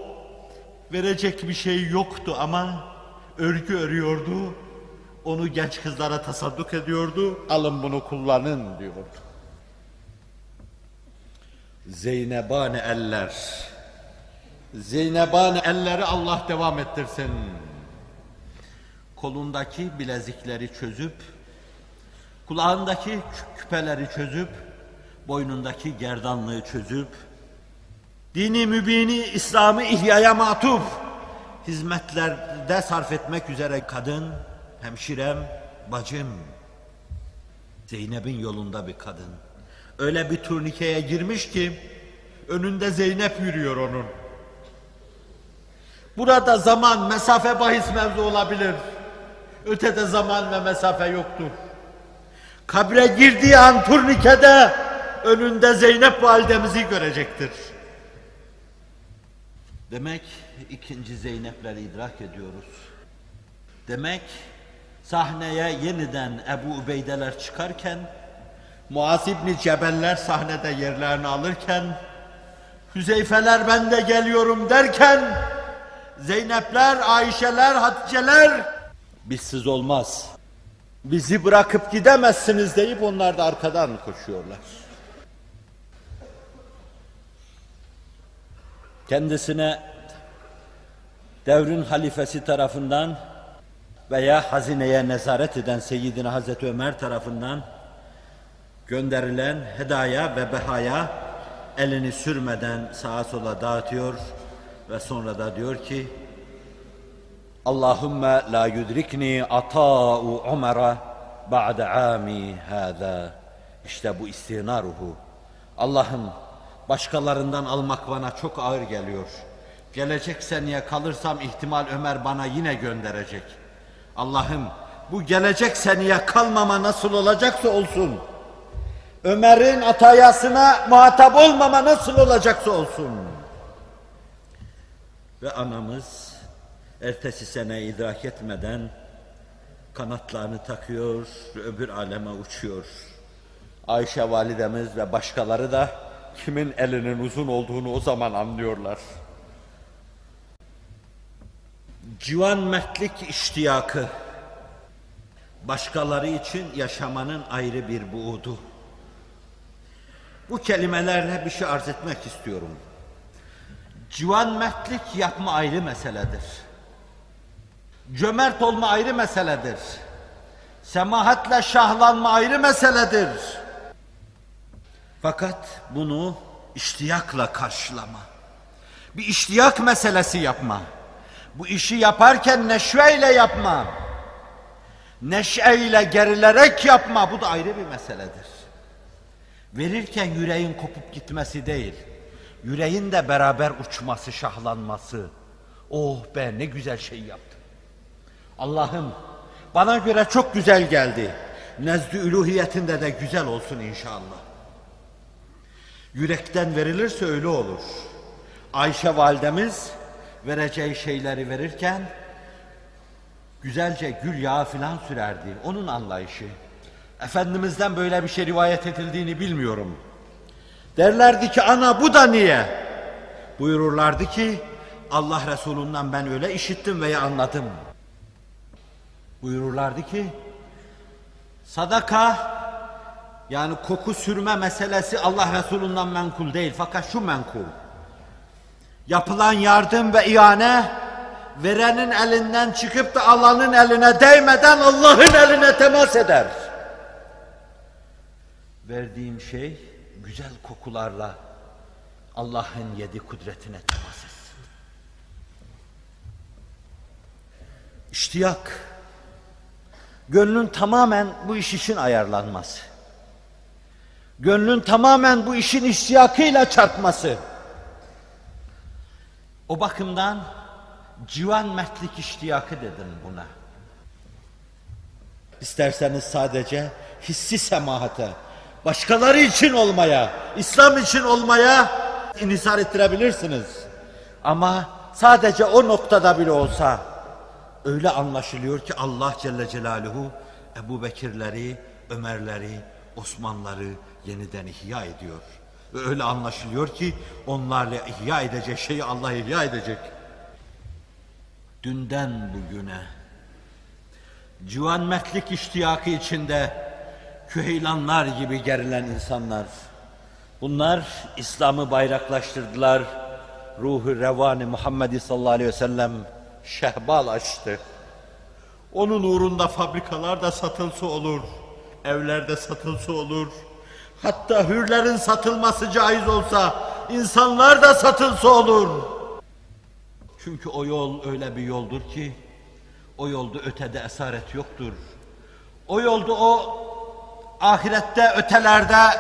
verecek bir şey yoktu ama örgü örüyordu. Onu genç kızlara tasadduk ediyordu. Alın bunu kullanın diyordu. Zeynebane eller. Zeynebane elleri Allah devam ettirsin. Kolundaki bilezikleri çözüp, kulağındaki küpeleri çözüp, boynundaki gerdanlığı çözüp, dini mübini İslam'ı ihyaya matuf hizmetlerde sarf etmek üzere kadın, hemşirem, bacım, Zeynep'in yolunda bir kadın. Öyle bir turnikeye girmiş ki önünde Zeynep yürüyor onun. Burada zaman, mesafe bahis mevzu olabilir. Ötede zaman ve mesafe yoktur. Kabre girdiği an turnikede önünde Zeynep validemizi görecektir. Demek ikinci Zeynep'leri idrak ediyoruz. Demek sahneye yeniden Ebu Ubeydeler çıkarken, Muaz İbni Cebeller sahnede yerlerini alırken, Hüzeyfeler ben de geliyorum derken, Zeynepler, Ayşeler, Haticeler bizsiz olmaz. Bizi bırakıp gidemezsiniz deyip onlar da arkadan koşuyorlar. Kendisine devrin halifesi tarafından veya hazineye nezaret eden Seyyidina Hazreti Ömer tarafından gönderilen hedaya ve behaya elini sürmeden sağa sola dağıtıyor ve sonra da diyor ki Allahümme la yudrikni ata'u Umer'a ba'de ami hâzâ. İşte bu istina ruhu. Allah'ım başkalarından almak bana çok ağır geliyor. Gelecek seneye kalırsam ihtimal Ömer bana yine gönderecek. Allah'ım bu gelecek seneye kalmama nasıl olacaksa olsun. Ömer'in atayasına muhatap olmama nasıl olacaksa olsun. Ve anamız ertesi sene idrak etmeden kanatlarını takıyor ve öbür aleme uçuyor. Ayşe validemiz ve başkaları da kimin elinin uzun olduğunu o zaman anlıyorlar. Civan mertlik iştiyakı başkaları için yaşamanın ayrı bir buğdu. Bu kelimelerle bir şey arz etmek istiyorum. Civan mertlik yapma ayrı meseledir. Cömert olma ayrı meseledir. Semahatle şahlanma ayrı meseledir. Fakat bunu iştiyakla karşılama. Bir iştiyak meselesi yapma. Bu işi yaparken neşveyle yapma. Neşeyle gerilerek yapma. Bu da ayrı bir meseledir. Verirken yüreğin kopup gitmesi değil. Yüreğin de beraber uçması, şahlanması. Oh be ne güzel şey yaptım. Allah'ım bana göre çok güzel geldi. Nezdü üluhiyetinde de güzel olsun inşallah. Yürekten verilirse öyle olur. Ayşe validemiz vereceği şeyleri verirken güzelce gül yağı filan sürerdi. Onun anlayışı. Efendimiz'den böyle bir şey rivayet edildiğini bilmiyorum. Derlerdi ki ana bu da niye? Buyururlardı ki Allah Resulü'nden ben öyle işittim veya anladım. Buyururlardı ki sadaka yani koku sürme meselesi Allah Resulü'nden menkul değil fakat şu menkul. Yapılan yardım ve ihane verenin elinden çıkıp da alanın eline değmeden Allah'ın eline temas eder. Verdiğim şey güzel kokularla Allah'ın yedi kudretine temas etsin. İştiyak, gönlün tamamen bu iş için ayarlanması. Gönlün tamamen bu işin iştiyakıyla çarpması. O bakımdan civan mertlik iştiyakı dedim buna. İsterseniz sadece hissi semahate, başkaları için olmaya, İslam için olmaya inhisar ettirebilirsiniz. Ama sadece o noktada bile olsa öyle anlaşılıyor ki Allah Celle Celaluhu Ebu Bekirleri, Ömerleri, Osmanları yeniden ihya ediyor. Öyle anlaşılıyor ki onlarla ihya edecek şeyi Allah ihya edecek. Dünden bugüne civan mertlik iştiyakı içinde küheylanlar gibi gerilen insanlar. Bunlar İslam'ı bayraklaştırdılar. Ruhu revani Muhammed sallallahu aleyhi ve sellem şehbal açtı. Onun uğrunda fabrikalar da satılsa olur, evlerde satılsa olur. Hatta hürlerin satılması caiz olsa insanlar da satılsa olur. Çünkü o yol öyle bir yoldur ki o yolda ötede esaret yoktur. O yolda o ahirette ötelerde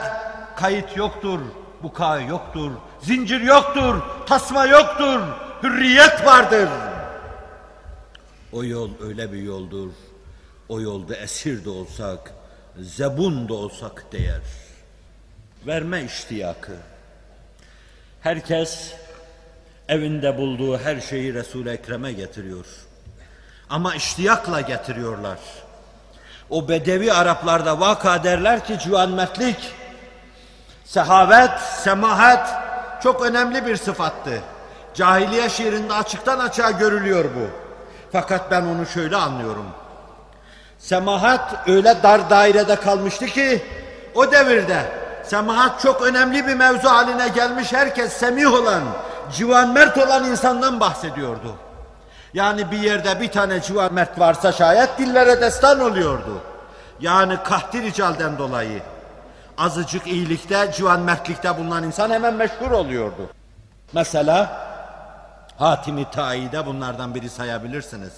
kayıt yoktur, buka yoktur, zincir yoktur, tasma yoktur, hürriyet vardır. O yol öyle bir yoldur. O yolda esir de olsak, zebun da olsak değer. Verme iştiyakı. Herkes evinde bulduğu her şeyi Resul-i Ekrem'e getiriyor. Ama iştiyakla getiriyorlar. O bedevi Araplarda vaka derler ki civan mertlik, sehavet, semahat çok önemli bir sıfattı. Cahiliye şiirinde açıktan açığa görülüyor bu. Fakat ben onu şöyle anlıyorum. Semahat öyle dar dairede kalmıştı ki o devirde semahat çok önemli bir mevzu haline gelmiş herkes semih olan, civan mert olan insandan bahsediyordu. Yani bir yerde bir tane civan mert varsa şayet dillere destan oluyordu. Yani kahti ricalden dolayı. Azıcık iyilikte, civan mertlikte bulunan insan hemen meşhur oluyordu. Mesela Hatimi Ta'i'de bunlardan biri sayabilirsiniz.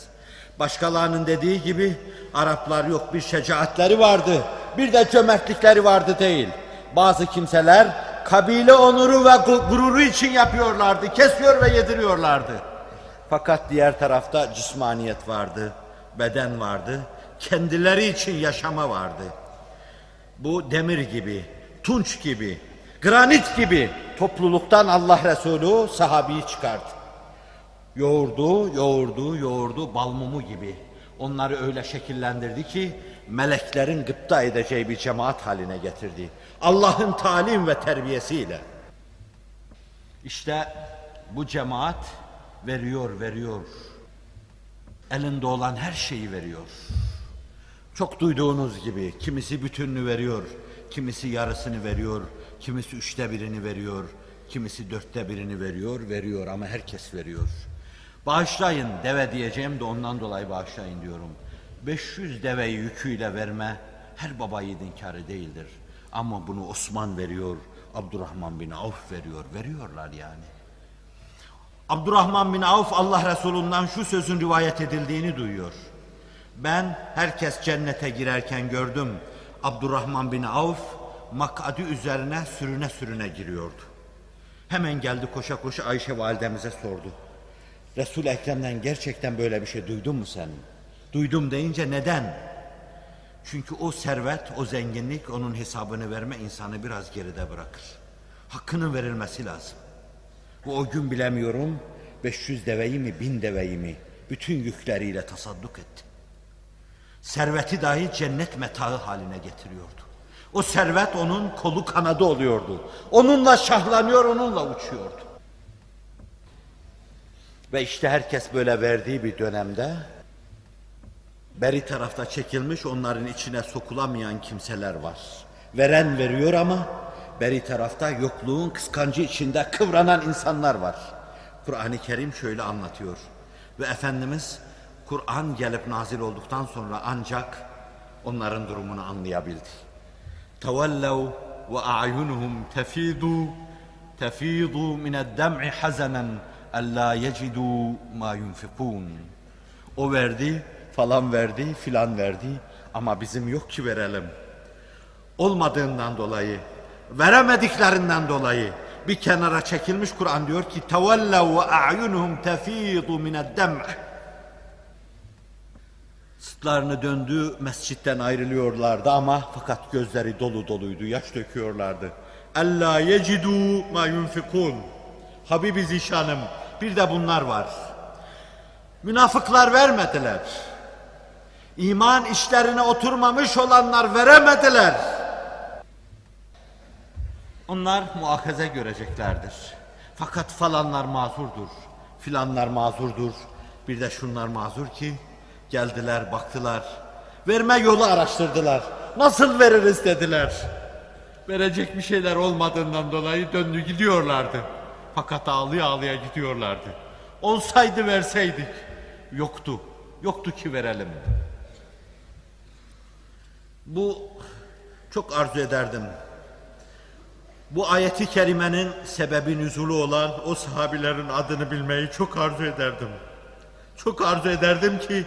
Başkalarının dediği gibi Araplar yok bir şecaatleri vardı, bir de cömertlikleri vardı değil. Bazı kimseler kabile onuru ve gururu için yapıyorlardı, kesiyor ve yediriyorlardı. Fakat diğer tarafta cismaniyet vardı, beden vardı, kendileri için yaşama vardı. Bu demir gibi, tunç gibi, granit gibi topluluktan Allah Resulü sahabeyi çıkardı. Yoğurdu, yoğurdu, yoğurdu bal mumu gibi. Onları öyle şekillendirdi ki meleklerin gıpta edeceği bir cemaat haline getirdi. Allah'ın talim ve terbiyesiyle. İşte bu cemaat veriyor, veriyor. Elinde olan her şeyi veriyor. Çok duyduğunuz gibi kimisi bütününü veriyor, kimisi yarısını veriyor, kimisi üçte birini veriyor, kimisi dörtte birini veriyor, veriyor ama herkes veriyor. Bağışlayın deve diyeceğim de ondan dolayı bağışlayın diyorum. 500 deveyi yüküyle verme her baba yiğidin karı değildir. Ama bunu Osman veriyor, Abdurrahman bin Avf veriyor, veriyorlar yani. Abdurrahman bin Avf Allah Resulü'nden şu sözün rivayet edildiğini duyuyor. Ben herkes cennete girerken gördüm. Abdurrahman bin Avf makadi üzerine sürüne sürüne giriyordu. Hemen geldi koşa koşa Ayşe validemize sordu. Resul Ekrem'den gerçekten böyle bir şey duydun mu sen? Duydum deyince neden? Çünkü o servet, o zenginlik onun hesabını verme insanı biraz geride bırakır. Hakkının verilmesi lazım. Bu o gün bilemiyorum 500 deveyi mi bin deveyi mi bütün yükleriyle tasadduk etti. Serveti dahi cennet metaı haline getiriyordu. O servet onun kolu kanadı oluyordu. Onunla şahlanıyor, onunla uçuyordu. Ve işte herkes böyle verdiği bir dönemde Beri tarafta çekilmiş onların içine sokulamayan kimseler var. Veren veriyor ama beri tarafta yokluğun kıskancı içinde kıvranan insanlar var. Kur'an-ı Kerim şöyle anlatıyor. Ve Efendimiz Kur'an gelip nazil olduktan sonra ancak onların durumunu anlayabildi. Tevellev ve a'yunuhum tefidu tefidu mine'd-dem'i hazanen alla yecidu ma yunfikun. O verdi, falan verdi, filan verdi ama bizim yok ki verelim. Olmadığından dolayı, veremediklerinden dolayı bir kenara çekilmiş Kur'an diyor ki tevellev ve a'yunuhum tefidu mined-dem' Sırtlarını döndü, mescitten ayrılıyorlardı ama fakat gözleri dolu doluydu, yaş döküyorlardı. Ella yecidu ma yunfikun. Habibi Zişanım, bir de bunlar var. Münafıklar vermediler. İman işlerine oturmamış olanlar veremediler. Onlar muakaze göreceklerdir. Fakat falanlar mazurdur, filanlar mazurdur. Bir de şunlar mazur ki geldiler, baktılar. Verme yolu araştırdılar. Nasıl veririz dediler. Verecek bir şeyler olmadığından dolayı döndü gidiyorlardı. Fakat ağlıya ağlıya gidiyorlardı. Olsaydı verseydik. Yoktu. Yoktu ki verelim. Bu çok arzu ederdim. Bu ayeti kerimenin sebebi nüzulu olan o sahabilerin adını bilmeyi çok arzu ederdim. Çok arzu ederdim ki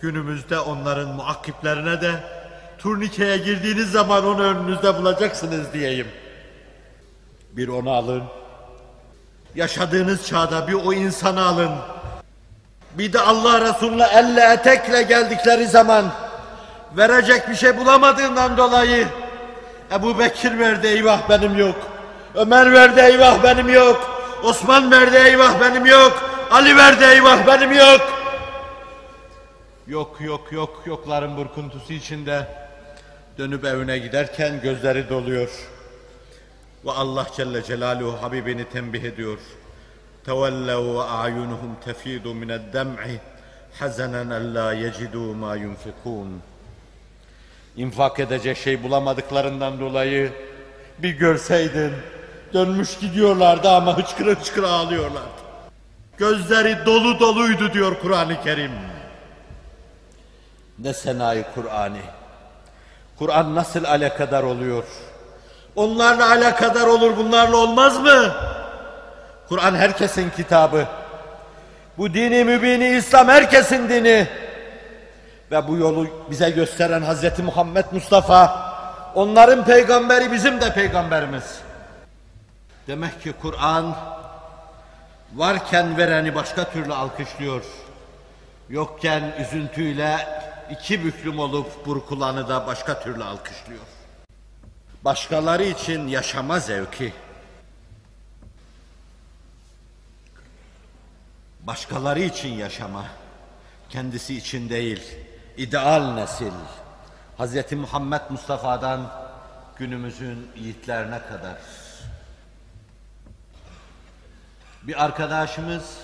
günümüzde onların muakkiplerine de turnikeye girdiğiniz zaman onu önünüzde bulacaksınız diyeyim. Bir onu alın. Yaşadığınız çağda bir o insanı alın. Bir de Allah Resulü'ne elle etekle geldikleri zaman verecek bir şey bulamadığından dolayı Ebu Bekir verdi eyvah benim yok. Ömer verdi eyvah benim yok. Osman verdi eyvah benim yok. Ali verdi eyvah benim yok. Yok yok yok yokların burkuntusu içinde dönüp evine giderken gözleri doluyor. Ve Allah Celle Celaluhu Habibini tembih ediyor. Tevellev ve a'yunuhum tefidu mined dem'i hazanen alla yecidu ma yunfikun. İnfak edecek şey bulamadıklarından dolayı bir görseydin dönmüş gidiyorlardı ama hıçkıra hıçkıra ağlıyorlardı. Gözleri dolu doluydu diyor Kur'an-ı Kerim. Ne senayi Kur'an'ı. Kur'an nasıl alakadar oluyor? Onlarla alakadar olur bunlarla olmaz mı? Kur'an herkesin kitabı. Bu dini mübini İslam herkesin dini. Ve bu yolu bize gösteren Hazreti Muhammed Mustafa, onların peygamberi bizim de peygamberimiz. Demek ki Kur'an varken vereni başka türlü alkışlıyor. Yokken üzüntüyle iki büklüm olup burkulanı da başka türlü alkışlıyor. Başkaları için yaşama zevki, başkaları için yaşama, kendisi için değil, ideal nesil, Hz. Muhammed Mustafa'dan günümüzün yiğitlerine kadar. Bir arkadaşımız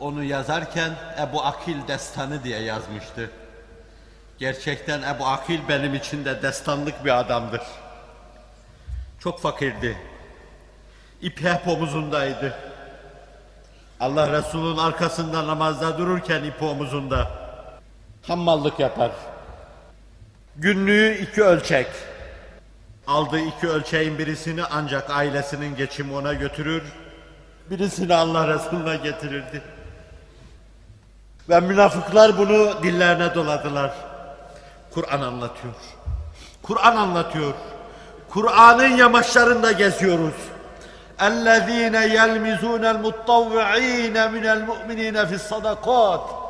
onu yazarken Ebu Akil destanı diye yazmıştı. Gerçekten Ebu Akil benim için de destanlık bir adamdır. Çok fakirdi. İpi hep omuzundaydı. Allah Resulü'nün arkasında namazda dururken ipi omuzunda Hammallık yapar. Günlüğü iki ölçek. Aldığı iki ölçeğin birisini ancak ailesinin geçimi ona götürür. Birisini Allah Resulü'ne getirirdi. Ve münafıklar bunu dillerine doladılar. Kur'an anlatıyor. Kur'an anlatıyor. Kur'an'ın yamaçlarında geziyoruz. اَلَّذ۪ينَ يَلْمِزُونَ الْمُطَّوِّع۪ينَ مِنَ الْمُؤْمِن۪ينَ فِي الصَّدَقَاتِ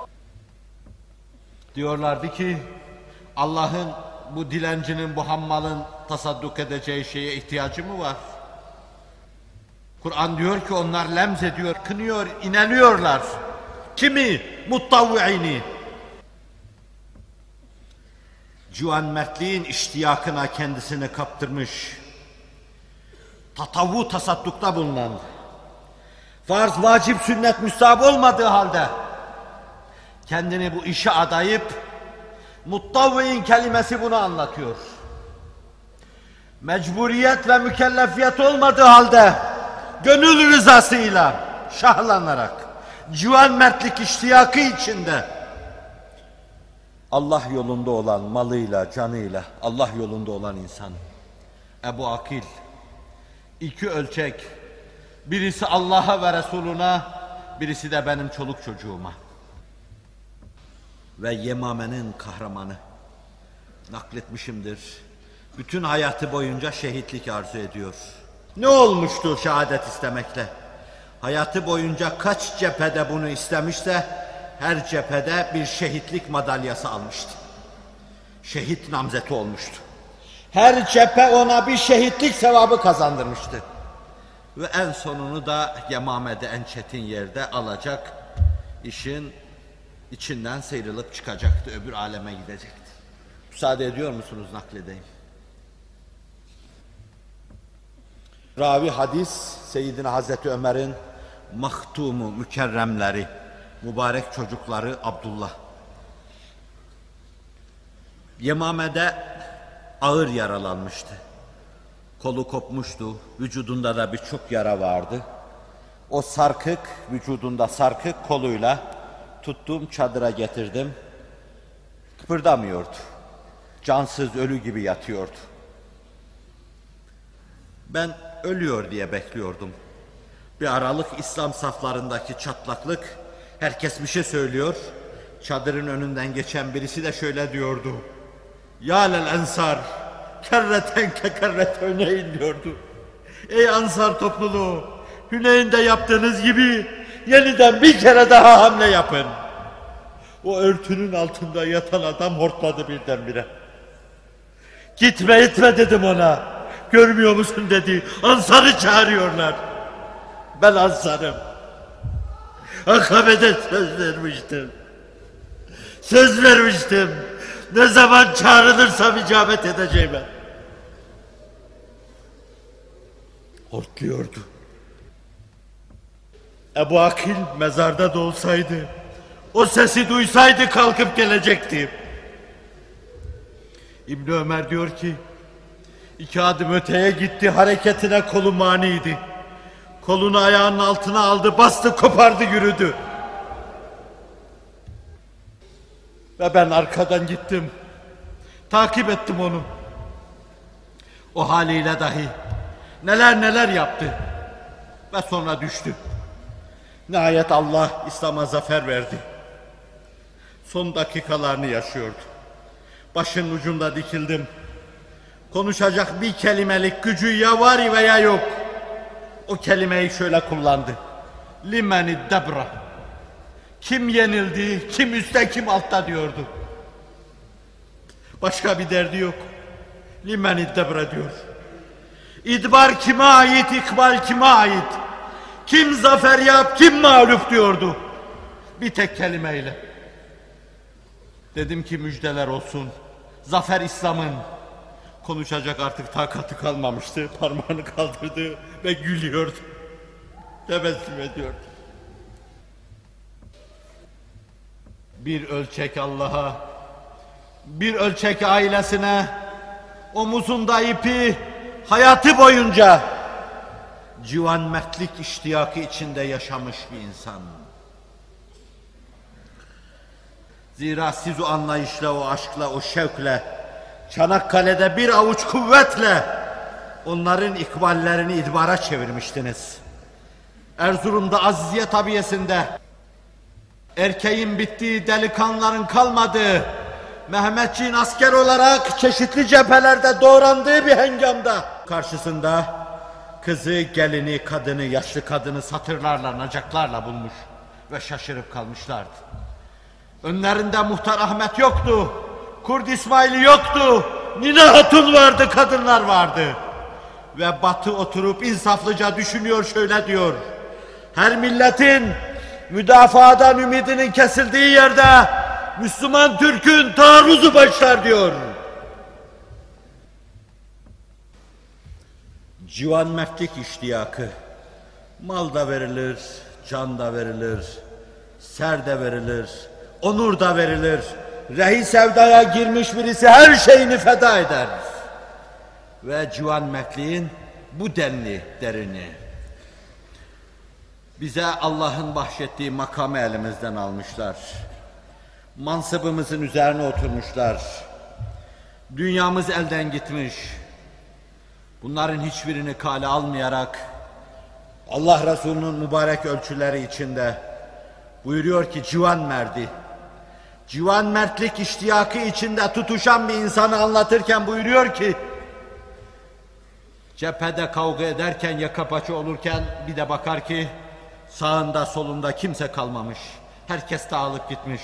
Diyorlardı ki Allah'ın bu dilencinin, bu hammalın tasadduk edeceği şeye ihtiyacı mı var? Kur'an diyor ki onlar lemz ediyor, kınıyor, ineliyorlar. Kimi? Muttavvi'ini. Cuan mertliğin iştiyakına kendisini kaptırmış. Tatavu tasaddukta bulunan. Farz, vacip, sünnet, müstahap olmadığı halde kendini bu işe adayıp muttavvi'in kelimesi bunu anlatıyor. Mecburiyet ve mükellefiyet olmadığı halde gönül rızasıyla şahlanarak civan mertlik iştiyakı içinde Allah yolunda olan malıyla, canıyla, Allah yolunda olan insan. Ebu Akil, iki ölçek, birisi Allah'a ve Resuluna, birisi de benim çoluk çocuğuma. Ve Yemame'nin kahramanı, nakletmişimdir. Bütün hayatı boyunca şehitlik arzu ediyor. Ne olmuştu şehadet istemekle? Hayatı boyunca kaç cephede bunu istemişse her cephede bir şehitlik madalyası almıştı. Şehit namzeti olmuştu. Her cephe ona bir şehitlik sevabı kazandırmıştı. Ve en sonunu da Yemame'de en çetin yerde alacak işin içinden sıyrılıp çıkacaktı. Öbür aleme gidecekti. Müsaade ediyor musunuz nakledeyim? Ravi hadis Seyyidina Hazreti Ömer'in mahtumu mükerremleri, mübarek çocukları Abdullah. Yemame'de ağır yaralanmıştı. Kolu kopmuştu, vücudunda da birçok yara vardı. O sarkık, vücudunda sarkık koluyla tuttum çadıra getirdim. Kıpırdamıyordu. Cansız ölü gibi yatıyordu. Ben ölüyor diye bekliyordum. Bir aralık İslam saflarındaki çatlaklık, herkes bir şey söylüyor. Çadırın önünden geçen birisi de şöyle diyordu. Ya lel ensar, kerreten kekerret Hüneyn diyordu. Ey ansar topluluğu, Hüneyn'de yaptığınız gibi yeniden bir kere daha hamle yapın. O örtünün altında yatan adam hortladı birdenbire. Gitme etme dedim ona. Görmüyor musun dedi. Ansarı çağırıyorlar. Ben ansarım. Akabe'de söz vermiştim. Söz vermiştim. Ne zaman çağrılırsam icabet edeceğim ben. Hortluyordu. Ebu Akil mezarda da olsaydı, o sesi duysaydı kalkıp gelecekti. İbn Ömer diyor ki, iki adım öteye gitti, hareketine kolu maniydi. Kolunu ayağının altına aldı, bastı, kopardı, yürüdü. Ve ben arkadan gittim. Takip ettim onu. O haliyle dahi neler neler yaptı. Ve sonra düştü. Nihayet Allah İslam'a zafer verdi. Son dakikalarını yaşıyordu. Başın ucunda dikildim. Konuşacak bir kelimelik gücü ya var veya yok. O kelimeyi şöyle kullandı. Limeni debra. Kim yenildi, kim üstte, kim altta diyordu. Başka bir derdi yok. Limen iddebre diyor. İdbar kime ait, ikbal kime ait? Kim zafer yap, kim mağlup diyordu. Bir tek kelimeyle. Dedim ki müjdeler olsun. Zafer İslam'ın. Konuşacak artık takatı kalmamıştı. Parmağını kaldırdı ve gülüyordu. Tebessüm ediyordu. Bir ölçek Allah'a, bir ölçek ailesine, omuzunda ipi, hayatı boyunca civan mertlik iştiyakı içinde yaşamış bir insan. Zira siz o anlayışla, o aşkla, o şevkle, Çanakkale'de bir avuç kuvvetle onların ikballerini idbara çevirmiştiniz. Erzurum'da Aziziye tabiyesinde erkeğin bittiği, delikanlıların kalmadığı, Mehmetçiğin asker olarak çeşitli cephelerde doğrandığı bir hengamda karşısında kızı, gelini, kadını, yaşlı kadını satırlarla, nacaklarla bulmuş ve şaşırıp kalmışlardı. Önlerinde Muhtar Ahmet yoktu, Kurd İsmail'i yoktu, Nine Hatun vardı, kadınlar vardı. Ve Batı oturup insaflıca düşünüyor şöyle diyor. Her milletin müdafadan ümidinin kesildiği yerde Müslüman Türk'ün taarruzu başlar diyor. Civan mertlik iştiyakı. Mal da verilir, can da verilir, ser de verilir, onur da verilir. Rehi sevdaya girmiş birisi her şeyini feda eder. Ve civan mertliğin bu denli derini. Bize Allah'ın bahşettiği makamı elimizden almışlar. Mansıbımızın üzerine oturmuşlar. Dünyamız elden gitmiş. Bunların hiçbirini kale almayarak Allah Resulü'nün mübarek ölçüleri içinde buyuruyor ki civan merdi. Civan mertlik iştiyakı içinde tutuşan bir insanı anlatırken buyuruyor ki cephede kavga ederken yaka paça olurken bir de bakar ki sağında solunda kimse kalmamış. Herkes dağılıp gitmiş.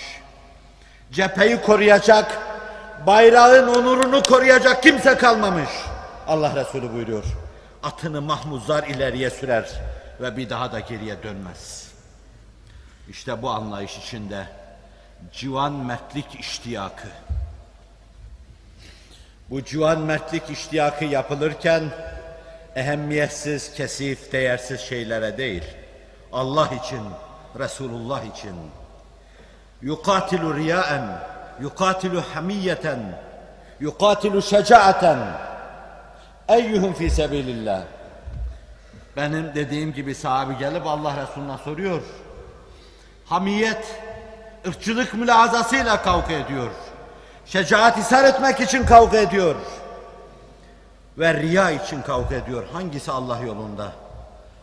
Cepheyi koruyacak, bayrağın onurunu koruyacak kimse kalmamış. Allah Resulü buyuruyor. Atını mahmuzlar ileriye sürer ve bir daha da geriye dönmez. İşte bu anlayış içinde civan mertlik iştiyakı. Bu civan mertlik iştiyakı yapılırken ehemmiyetsiz, kesif, değersiz şeylere değil, Allah için, Resulullah için, yukatilu riyaen, yukatilu hamiyeten, yukatilu şecaaten, eyyuhum fi sebilillah. Benim dediğim gibi sahabi gelip Allah Resulü'ne soruyor. Hamiyet, ırkçılık mülazasıyla kavga ediyor. Şecaat isar etmek için kavga ediyor. Ve riya için kavga ediyor. Hangisi Allah yolunda?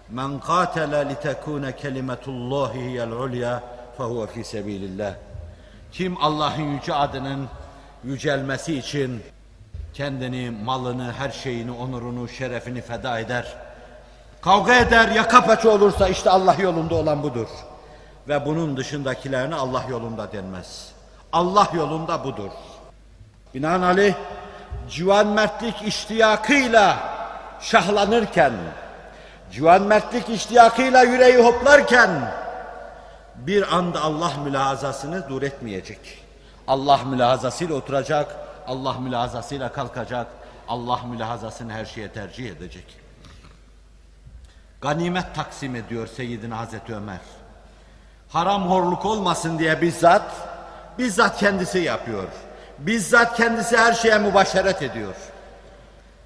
Men katele litekune kelimetullahi hiyel ulya fehuve fi sebilillah. Kim Allah'ın yüce adının yücelmesi için kendini, malını, her şeyini, onurunu, şerefini feda eder. Kavga eder, yaka paça olursa işte Allah yolunda olan budur. Ve bunun dışındakilerine Allah yolunda denmez. Allah yolunda budur. Binaenaleyh civan mertlik iştiyakıyla şahlanırken, civan mertlik iştiyakıyla yüreği hoplarken bir anda Allah mülazasını dur etmeyecek. Allah mülazasıyla oturacak, Allah mülazasıyla kalkacak, Allah mülazasını her şeye tercih edecek. Ganimet taksim ediyor Seyyidina Hazreti Ömer. Haram horluk olmasın diye bizzat, bizzat kendisi yapıyor. Bizzat kendisi her şeye mübaşeret ediyor.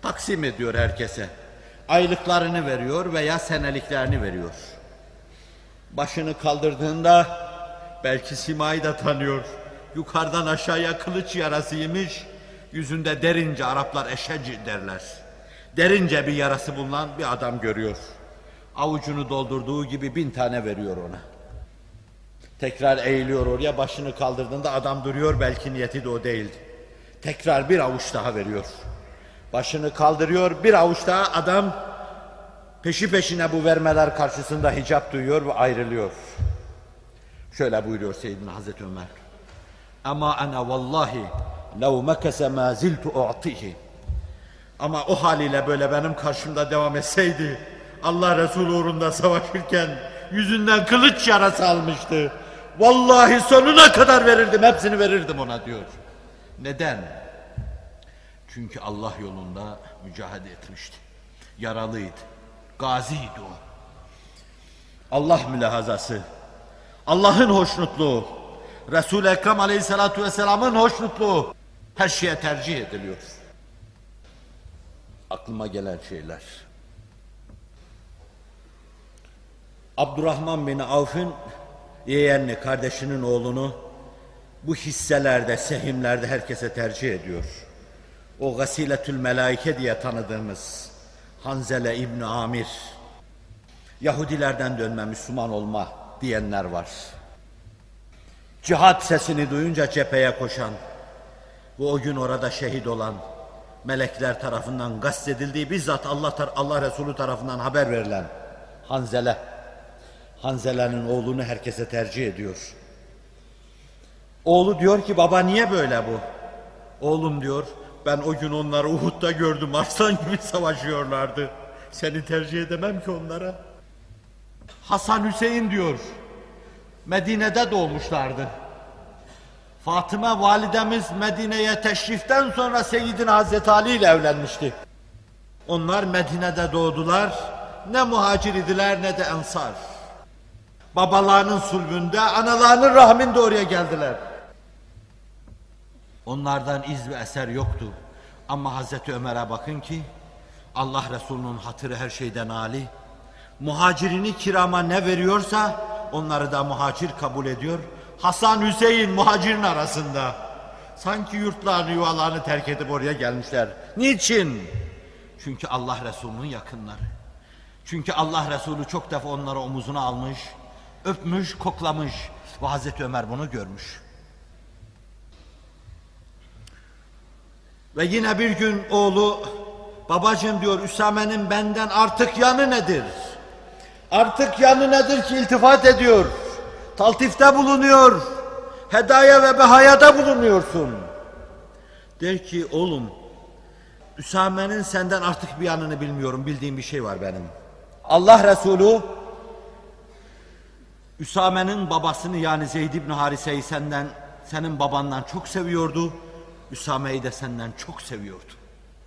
Taksim ediyor herkese. Aylıklarını veriyor veya seneliklerini veriyor. Başını kaldırdığında belki Sima'yı da tanıyor. Yukarıdan aşağıya kılıç yarasıymış. Yüzünde derince Araplar eşeci derler. Derince bir yarası bulunan bir adam görüyor. Avucunu doldurduğu gibi bin tane veriyor ona. Tekrar eğiliyor oraya başını kaldırdığında adam duruyor belki niyeti de o değildi. Tekrar bir avuç daha veriyor. Başını kaldırıyor bir avuç daha adam peşi peşine bu vermeler karşısında hicap duyuyor ve ayrılıyor. Şöyle buyuruyor Seyyidina Hazreti Ömer. Ama ana vallahi lev mekese ma ziltu u'tihi. Ama o haliyle böyle benim karşımda devam etseydi Allah Resulü uğrunda savaşırken yüzünden kılıç yarası almıştı. Vallahi sonuna kadar verirdim, hepsini verirdim ona diyor. Neden? Çünkü Allah yolunda mücadele etmişti. Yaralıydı. Gaziydi o. Allah mülahazası. Allah'ın hoşnutluğu. Resul-i Ekrem Aleyhisselatü Vesselam'ın hoşnutluğu. Her şeye tercih ediliyor. Aklıma gelen şeyler. Abdurrahman bin Avf'ın yeğenini, kardeşinin oğlunu bu hisselerde, sehimlerde herkese tercih ediyor. O gasiletül melaike diye tanıdığımız Hanzele İbni Amir, Yahudilerden dönme Müslüman olma diyenler var. Cihat sesini duyunca cepheye koşan ve o gün orada şehit olan melekler tarafından edildiği bizzat Allah Allah Resulü tarafından haber verilen Hanzele Hanzele'nin oğlunu herkese tercih ediyor. Oğlu diyor ki baba niye böyle bu? Oğlum diyor ben o gün onları Uhud'da gördüm aslan gibi savaşıyorlardı. Seni tercih edemem ki onlara. Hasan Hüseyin diyor. Medine'de doğmuşlardı. Fatıma validemiz Medine'ye teşriften sonra Seyyidin Hazreti Ali ile evlenmişti. Onlar Medine'de doğdular. Ne muhacir idiler ne de ensar. Babalarının sulbünde, analarının rahminde oraya geldiler. Onlardan iz ve eser yoktu. Ama Hazreti Ömer'e bakın ki Allah Resulü'nün hatırı her şeyden âli. Muhacirini kirama ne veriyorsa onları da muhacir kabul ediyor. Hasan Hüseyin muhacirin arasında. Sanki yurtlarını yuvalarını terk edip oraya gelmişler. Niçin? Çünkü Allah Resulü'nün yakınları. Çünkü Allah Resulü çok defa onları omuzuna almış, öpmüş, koklamış ve Hazreti Ömer bunu görmüş. Ve yine bir gün oğlu babacığım diyor Üsame'nin benden artık yanı nedir? Artık yanı nedir ki iltifat ediyor? Taltifte bulunuyor. Hedaya ve behayada bulunuyorsun. Der ki oğlum Üsame'nin senden artık bir yanını bilmiyorum. Bildiğim bir şey var benim. Allah Resulü Üsame'nin babasını yani Zeyd ibn Harise'yi senden, senin babandan çok seviyordu. Üsame'yi de senden çok seviyordu.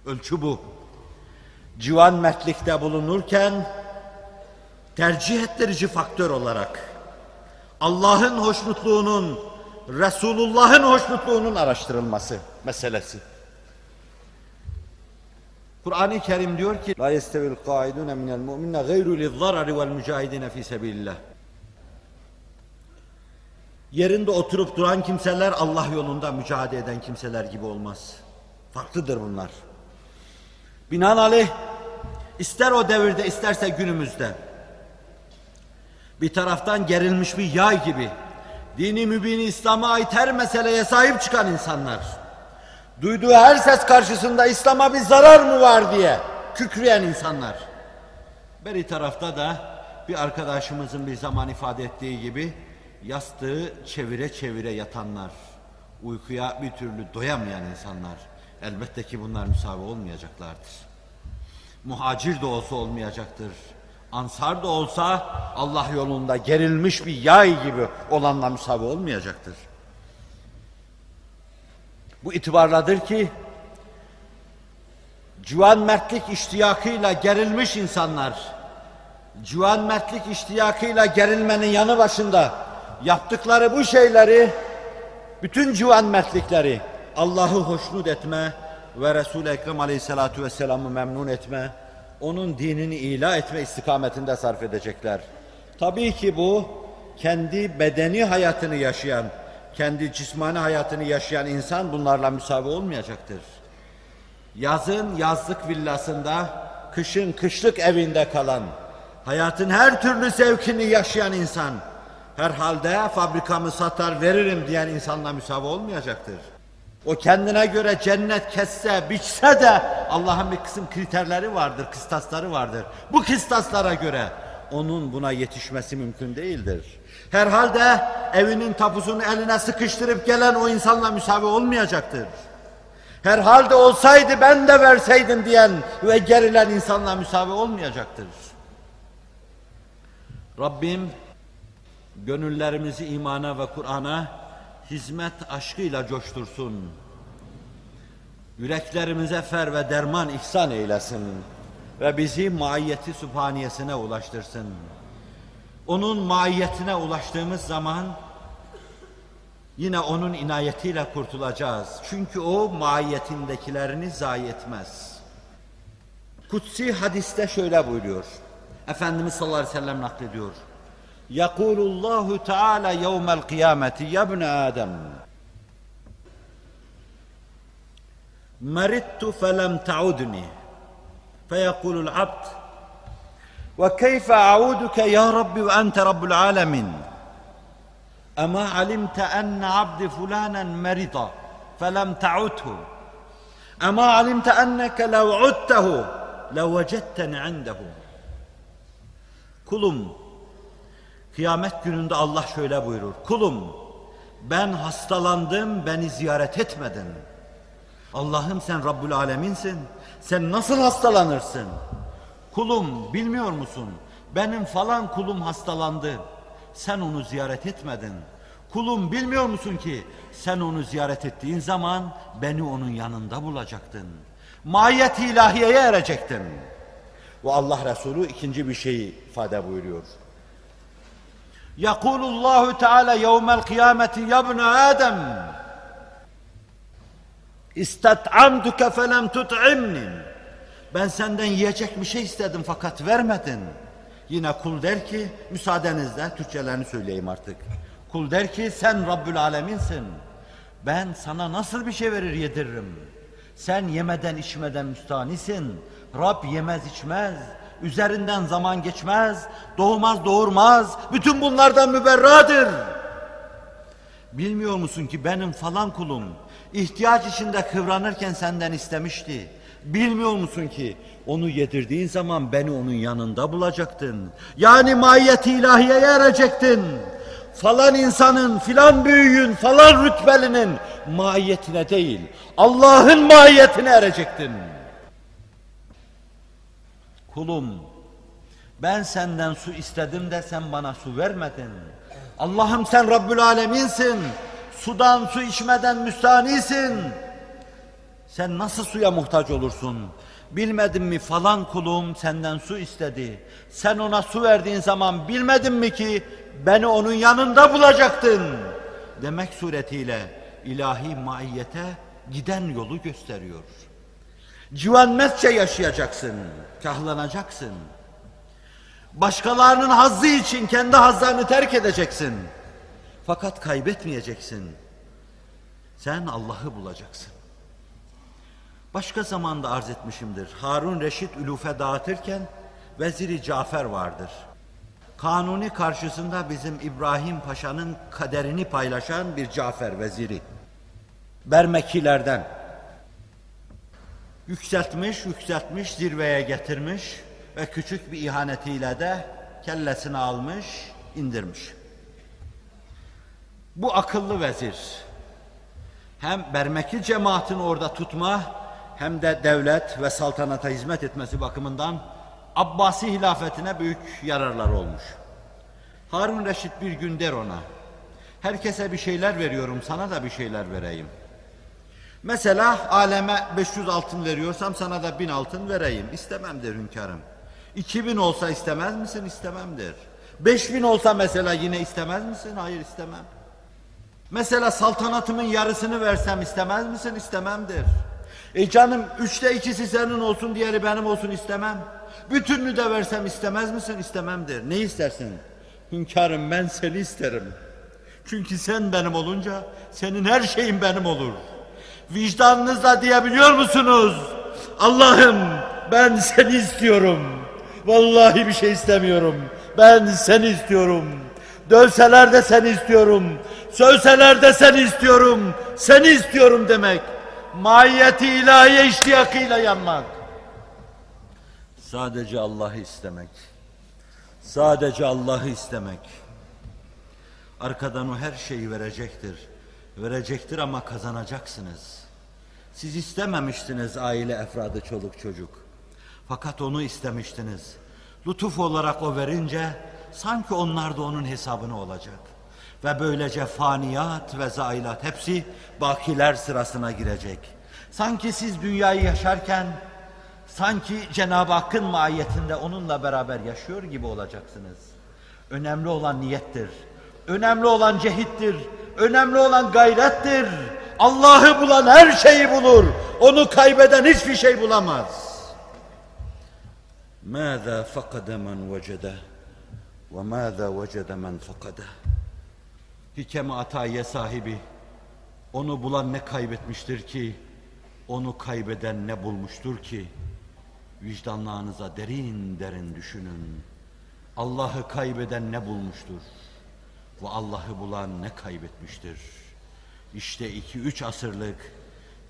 Ölçü bu. Civan mertlikte bulunurken tercih ettirici faktör olarak Allah'ın hoşnutluğunun, Resulullah'ın hoşnutluğunun araştırılması meselesi. Kur'an-ı Kerim diyor ki: "La yestevil qaidun minel mu'minina gayru liz-zarari vel mücahidin fi sabilillah." Yerinde oturup duran kimseler Allah yolunda mücadele eden kimseler gibi olmaz. Farklıdır bunlar. Binaenaleyh ister o devirde isterse günümüzde bir taraftan gerilmiş bir yay gibi dini mübini İslam'a ait her meseleye sahip çıkan insanlar duyduğu her ses karşısında İslam'a bir zarar mı var diye kükreyen insanlar. Beri tarafta da bir arkadaşımızın bir zaman ifade ettiği gibi yastığı çevire çevire yatanlar, uykuya bir türlü doyamayan insanlar. Elbette ki bunlar müsavi olmayacaklardır. Muhacir de olsa olmayacaktır. Ansar da olsa Allah yolunda gerilmiş bir yay gibi olanla müsavi olmayacaktır. Bu itibarladır ki civan mertlik iştiyakıyla gerilmiş insanlar, civan mertlik iştiyakıyla gerilmenin yanı başında yaptıkları bu şeyleri, bütün civan mertlikleri Allah'ı hoşnut etme ve Resul-i Ekrem Aleyhisselatü Vesselam'ı memnun etme, onun dinini ila etme istikametinde sarf edecekler. Tabii ki bu kendi bedeni hayatını yaşayan, kendi cismani hayatını yaşayan insan bunlarla müsavi olmayacaktır. Yazın yazlık villasında, kışın kışlık evinde kalan, hayatın her türlü zevkini yaşayan insan, herhalde fabrikamı satar veririm diyen insanla müsavi olmayacaktır. O kendine göre cennet kesse, biçse de Allah'ın bir kısım kriterleri vardır, kıstasları vardır. Bu kıstaslara göre onun buna yetişmesi mümkün değildir. Herhalde evinin tapusunu eline sıkıştırıp gelen o insanla müsavi olmayacaktır. Herhalde olsaydı ben de verseydim diyen ve gerilen insanla müsavi olmayacaktır. Rabbim gönüllerimizi imana ve Kur'an'a hizmet aşkıyla coştursun. Yüreklerimize fer ve derman ihsan eylesin ve bizi maiyeti sübhaniyesine ulaştırsın. Onun maiyetine ulaştığımız zaman yine onun inayetiyle kurtulacağız. Çünkü o maiyetindekilerini zayi etmez. Kutsi hadiste şöyle buyuruyor. Efendimiz sallallahu aleyhi ve sellem naklediyor. يقول الله تعالى يوم القيامة يا ابن آدم مرضت فلم تعدني. فيقول العبد وكيف أعودك يا رب وأنت رب العالمين؟ أما علمت أن عبد فلانا مرض فلم تعده؟ أما علمت أنك لو عدته لوجدتني عنده؟ كلم kıyamet gününde Allah şöyle buyurur kulum ben hastalandım beni ziyaret etmedin Allah'ım sen Rabbül Aleminsin. Sen nasıl hastalanırsın? Kulum bilmiyor musun? Benim falan kulum hastalandı. Sen onu ziyaret etmedin. Kulum bilmiyor musun ki sen onu ziyaret ettiğin zaman beni onun yanında bulacaktın. Mahiyet-i ilahiyeye erecektin. Ve Allah Resulü ikinci bir şeyi ifade buyuruyor. Yakulullahu Teala yevmel kıyameti ya ibne Adem İstat'amtuke felem tut'imni. Ben senden yiyecek bir şey istedim fakat vermedin. Yine kul der ki, müsaadenizle Türkçelerini söyleyeyim artık. Kul der ki sen Rabbül Aleminsin. Ben sana nasıl bir şey verir yediririm. Sen yemeden içmeden müstanisin. Rab yemez içmez. Üzerinden zaman geçmez. Doğmaz doğurmaz. Bütün bunlardan müberradır. Bilmiyor musun ki benim falan kulum ihtiyaç içinde kıvranırken senden istemişti. Bilmiyor musun ki onu yedirdiğin zaman beni onun yanında bulacaktın. Yani mahiyeti ilahiyeye erecektin. Falan insanın, filan büyüğün, falan rütbelinin mahiyetine değil, Allah'ın mahiyetine erecektin. Kulum, ben senden su istedim de sen bana su vermedin. Allah'ım sen Rabbül Aleminsin. Sudan su içmeden müstanisin. Sen nasıl suya muhtaç olursun? Bilmedin mi falan kulum senden su istedi. Sen ona su verdiğin zaman bilmedin mi ki beni onun yanında bulacaktın. Demek suretiyle ilahi maiyete giden yolu gösteriyor. Civanmezce yaşayacaksın, kahlanacaksın. Başkalarının hazzı için kendi hazlarını terk edeceksin. Fakat kaybetmeyeceksin. Sen Allah'ı bulacaksın. Başka zamanda arz etmişimdir. Harun Reşit ülufe dağıtırken veziri Cafer vardır. Kanuni karşısında bizim İbrahim Paşa'nın kaderini paylaşan bir Cafer veziri. Bermekilerden. Yükseltmiş, yükseltmiş, zirveye getirmiş ve küçük bir ihanetiyle de kellesini almış, indirmiş. Bu akıllı vezir hem Bermeki cemaatini orada tutma hem de devlet ve saltanata hizmet etmesi bakımından Abbasi hilafetine büyük yararlar olmuş. Harun Reşit bir gün der ona, herkese bir şeyler veriyorum, sana da bir şeyler vereyim. Mesela aleme 500 altın veriyorsam sana da 1000 altın vereyim. İstemem der hünkârım. 2000 olsa istemez misin? İstemem der. 5000 olsa mesela yine istemez misin? Hayır istemem. Mesela saltanatımın yarısını versem istemez misin? İstemem der. E canım üçte ikisi senin olsun diğeri benim olsun istemem. Bütününü de versem istemez misin? İstemem der. Ne istersin? Hünkârım ben seni isterim. Çünkü sen benim olunca senin her şeyin benim olur. Vicdanınızla diyebiliyor musunuz? Allah'ım ben seni istiyorum. Vallahi bir şey istemiyorum. Ben seni istiyorum. Dövseler de seni istiyorum. Sövseler de seni istiyorum. Seni istiyorum demek. Mahiyeti ilahiye iştiyakıyla yanmak. Sadece Allah'ı istemek. Sadece Allah'ı istemek. Arkadan o her şeyi verecektir. Verecektir ama kazanacaksınız. Siz istememiştiniz aile efradı çoluk çocuk. Fakat onu istemiştiniz. Lütuf olarak o verince sanki onlar da onun hesabını olacak. Ve böylece faniyat ve zailat hepsi bakiler sırasına girecek. Sanki siz dünyayı yaşarken sanki Cenab-ı Hakk'ın mahiyetinde onunla beraber yaşıyor gibi olacaksınız. Önemli olan niyettir. Önemli olan cehittir. Önemli olan gayrettir. Allah'ı bulan her şeyi bulur. Onu kaybeden hiçbir şey bulamaz. ماذا فقد من وجده وماذا وجد من فقده Hikem ataye sahibi onu bulan ne kaybetmiştir ki onu kaybeden ne bulmuştur ki vicdanlarınıza derin derin düşünün Allah'ı kaybeden ne bulmuştur ve Allah'ı bulan ne kaybetmiştir İşte iki üç asırlık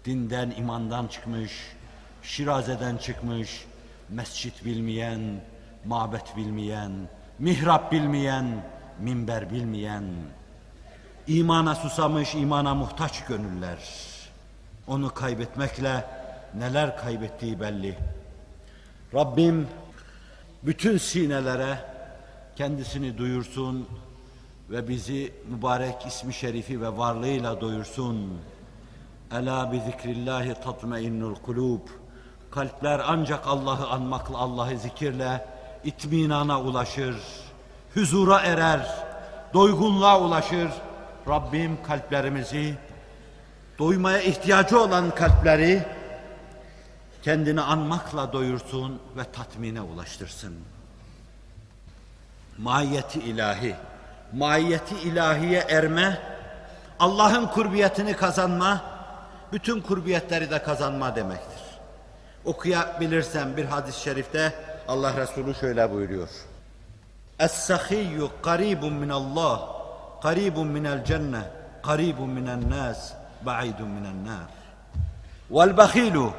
dinden imandan çıkmış şirazeden çıkmış mescit bilmeyen mabet bilmeyen mihrap bilmeyen minber bilmeyen İmana susamış, imana muhtaç gönüller. Onu kaybetmekle neler kaybettiği belli. Rabbim bütün sinelere kendisini duyursun ve bizi mübarek ismi şerifi ve varlığıyla doyursun. Ela bi zikrillahi tatmainnul kulub. Kalpler ancak Allah'ı anmakla, Allah'ı zikirle itminana ulaşır, huzura erer, doygunluğa ulaşır Rabbim kalplerimizi, doymaya ihtiyacı olan kalpleri kendini anmakla doyursun ve tatmine ulaştırsın. Mahiyeti ilahi, mahiyeti ilahiye erme, Allah'ın kurbiyetini kazanma, bütün kurbiyetleri de kazanma demektir. Okuyabilirsem bir hadis-i şerifte Allah Resulü şöyle buyuruyor. Es-sahiyyu karibun minallah, karibun minel cenne, karibun minel nas, ba'idun minel nar. Vel bahilu,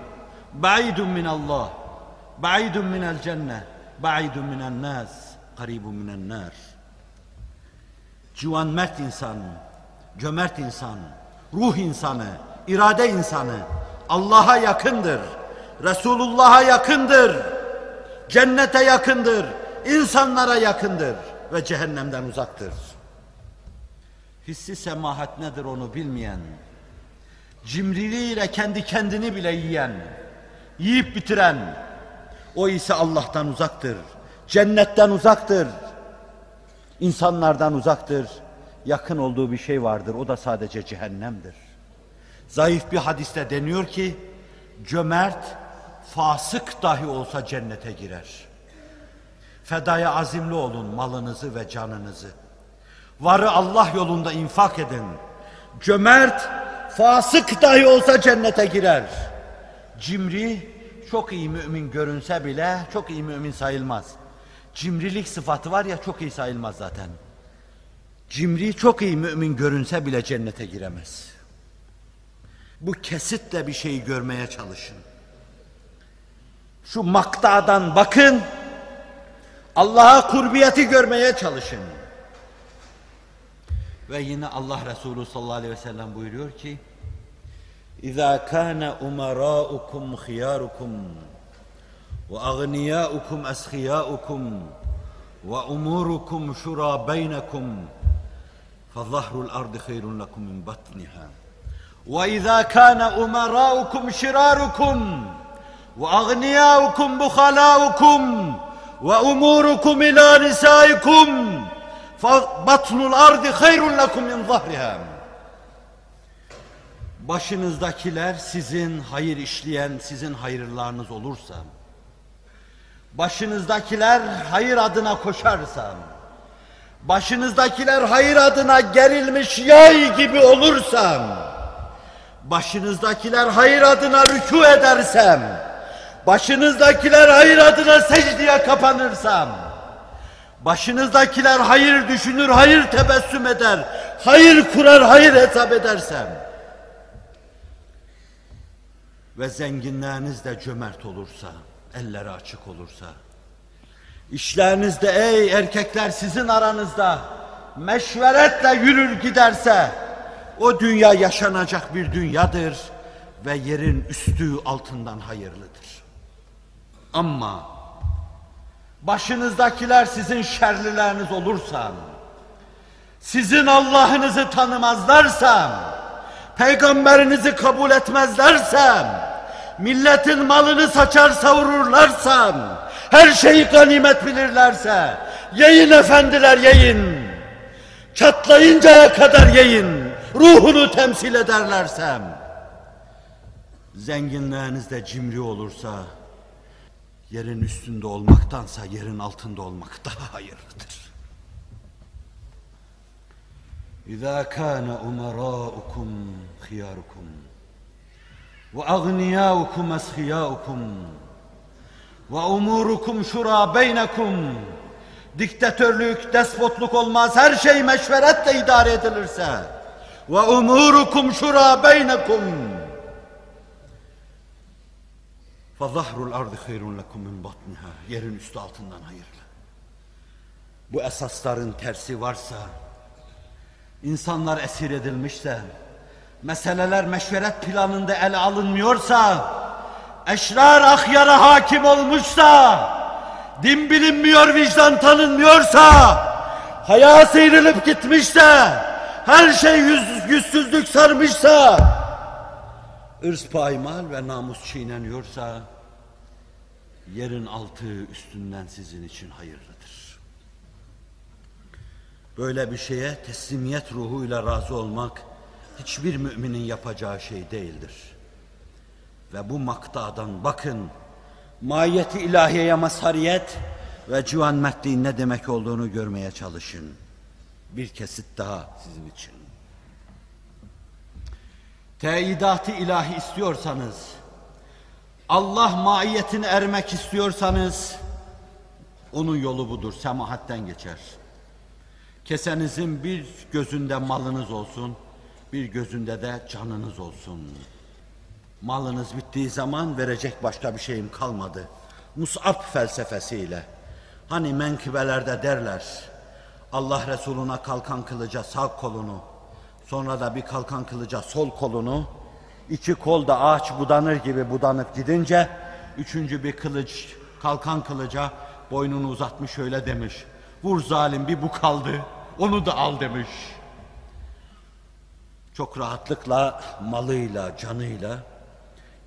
ba'idun minallah, ba'idun minel cenne, ba'idun minel nas, karibun minel nar. Civan mert insan, cömert insan, ruh insanı, irade insanı Allah'a yakındır. Resulullah'a yakındır. Cennete yakındır. insanlara yakındır ve cehennemden uzaktır. Hissi semahat nedir onu bilmeyen, cimriliğiyle kendi kendini bile yiyen, yiyip bitiren, o ise Allah'tan uzaktır, cennetten uzaktır, insanlardan uzaktır. Yakın olduğu bir şey vardır, o da sadece cehennemdir. Zayıf bir hadiste deniyor ki, cömert, fasık dahi olsa cennete girer. Fedaya azimli olun malınızı ve canınızı. Varı Allah yolunda infak edin. Cömert, fasık dahi olsa cennete girer. Cimri, çok iyi mümin görünse bile çok iyi mümin sayılmaz. Cimrilik sıfatı var ya çok iyi sayılmaz zaten. Cimri çok iyi mümin görünse bile cennete giremez. Bu kesitle bir şeyi görmeye çalışın. Şu maktadan bakın, Allah'a kurbiyeti görmeye çalışın. Ve yine Allah Resulü sallallahu aleyhi ve sellem buyuruyor ki İzâ kâne umarâukum khiyârukum ve agniyâukum eshiyâukum ve umurukum şurâ beynekum فظهر الأرض خير لكم من بطنها وإذا كان أمراؤكم شراركم وأغنياؤكم بخلاؤكم وأموركم إلى نسائكم batnul ardi hayrun lekum min zahriha. Başınızdakiler sizin hayır işleyen, sizin hayırlarınız olursa, başınızdakiler hayır adına koşarsa, başınızdakiler hayır adına gerilmiş yay gibi olursam, başınızdakiler hayır adına rükû edersem, başınızdakiler hayır adına secdeye kapanırsam, başınızdakiler hayır düşünür, hayır tebessüm eder, hayır kurar, hayır hesap edersem ve zenginleriniz de cömert olursa, elleri açık olursa, işlerinizde ey erkekler sizin aranızda meşveretle yürür giderse, o dünya yaşanacak bir dünyadır ve yerin üstü altından hayırlıdır. Ama başınızdakiler sizin şerlileriniz olursa, sizin Allah'ınızı tanımazlarsa, peygamberinizi kabul etmezlerse, milletin malını saçar savururlarsa, her şeyi ganimet bilirlerse, yiyin efendiler yiyin, çatlayıncaya kadar yiyin, ruhunu temsil ederlerse, zenginliğiniz de cimri olursa, yerin üstünde olmaktansa yerin altında olmak daha hayırlıdır. İza kana umaraukum khiyarukum ve aghniyaukum askhiyaukum ve umurukum şura beynekum diktatörlük, despotluk olmaz. Her şey meşveretle idare edilirse ve umurukum şura beynekum فَظَهْرُ الْاَرْضِ خَيْرٌ لَكُمْ مِنْ بَطْنِهَا Yerin üstü altından hayırlı. Bu esasların tersi varsa, insanlar esir edilmişse, meseleler meşveret planında ele alınmıyorsa, eşrar ahyara hakim olmuşsa, din bilinmiyor, vicdan tanınmıyorsa, haya sıyrılıp gitmişse, her şey yüz, yüzsüzlük sarmışsa, ırz paymal ve namus çiğneniyorsa, yerin altı üstünden sizin için hayırlıdır. Böyle bir şeye teslimiyet ruhuyla razı olmak, hiçbir müminin yapacağı şey değildir. Ve bu maktadan bakın, mahiyeti ilahiyeye mazhariyet ve civan mertliğin ne demek olduğunu görmeye çalışın. Bir kesit daha sizin için. Teyidatı ilahi istiyorsanız, Allah maiyetine ermek istiyorsanız, onun yolu budur, semahatten geçer. Kesenizin bir gözünde malınız olsun, bir gözünde de canınız olsun. Malınız bittiği zaman verecek başka bir şeyim kalmadı. Mus'ab felsefesiyle. Hani menkıbelerde derler, Allah Resuluna kalkan kılıca sağ kolunu, sonra da bir kalkan kılıca sol kolunu, iki kol da ağaç budanır gibi budanıp gidince, üçüncü bir kılıç, kalkan kılıca boynunu uzatmış şöyle demiş, vur zalim bir bu kaldı, onu da al demiş. Çok rahatlıkla malıyla, canıyla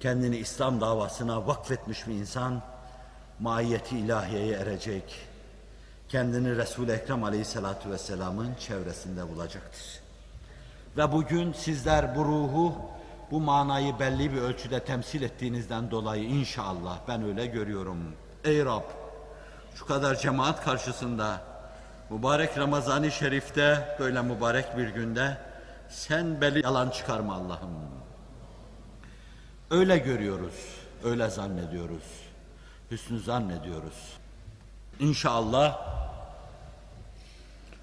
kendini İslam davasına vakfetmiş bir insan mahiyeti ilahiyeye erecek. Kendini Resul-i Ekrem Aleyhisselatü Vesselam'ın çevresinde bulacaktır. Ve bugün sizler bu ruhu, bu manayı belli bir ölçüde temsil ettiğinizden dolayı inşallah ben öyle görüyorum. Ey Rab, şu kadar cemaat karşısında, mübarek Ramazan-ı Şerif'te, böyle mübarek bir günde, sen beli yalan çıkarma Allah'ım. Öyle görüyoruz, öyle zannediyoruz, hüsnü zannediyoruz. İnşallah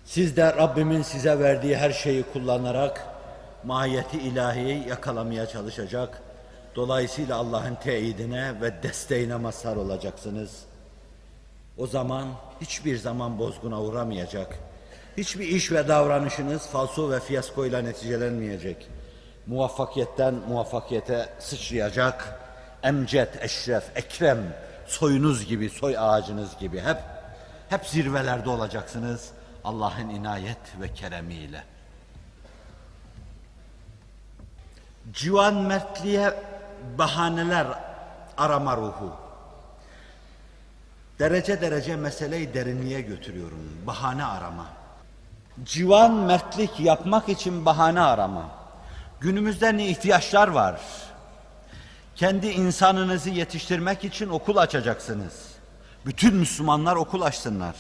siz de Rabbimin size verdiği her şeyi kullanarak mahiyeti ilahiyi yakalamaya çalışacak. Dolayısıyla Allah'ın teyidine ve desteğine mazhar olacaksınız. O zaman hiçbir zaman bozguna uğramayacak. Hiçbir iş ve davranışınız falso ve fiyaskoyla neticelenmeyecek. Muvaffakiyetten muvaffakiyete sıçrayacak. Emcet, eşref, ekrem, soyunuz gibi, soy ağacınız gibi hep hep zirvelerde olacaksınız Allah'ın inayet ve keremiyle. Civan mertliğe bahaneler arama ruhu. Derece derece meseleyi derinliğe götürüyorum. Bahane arama. Civan mertlik yapmak için bahane arama. Günümüzde ne ihtiyaçlar var? Kendi insanınızı yetiştirmek için okul açacaksınız. Bütün Müslümanlar okul açsınlar.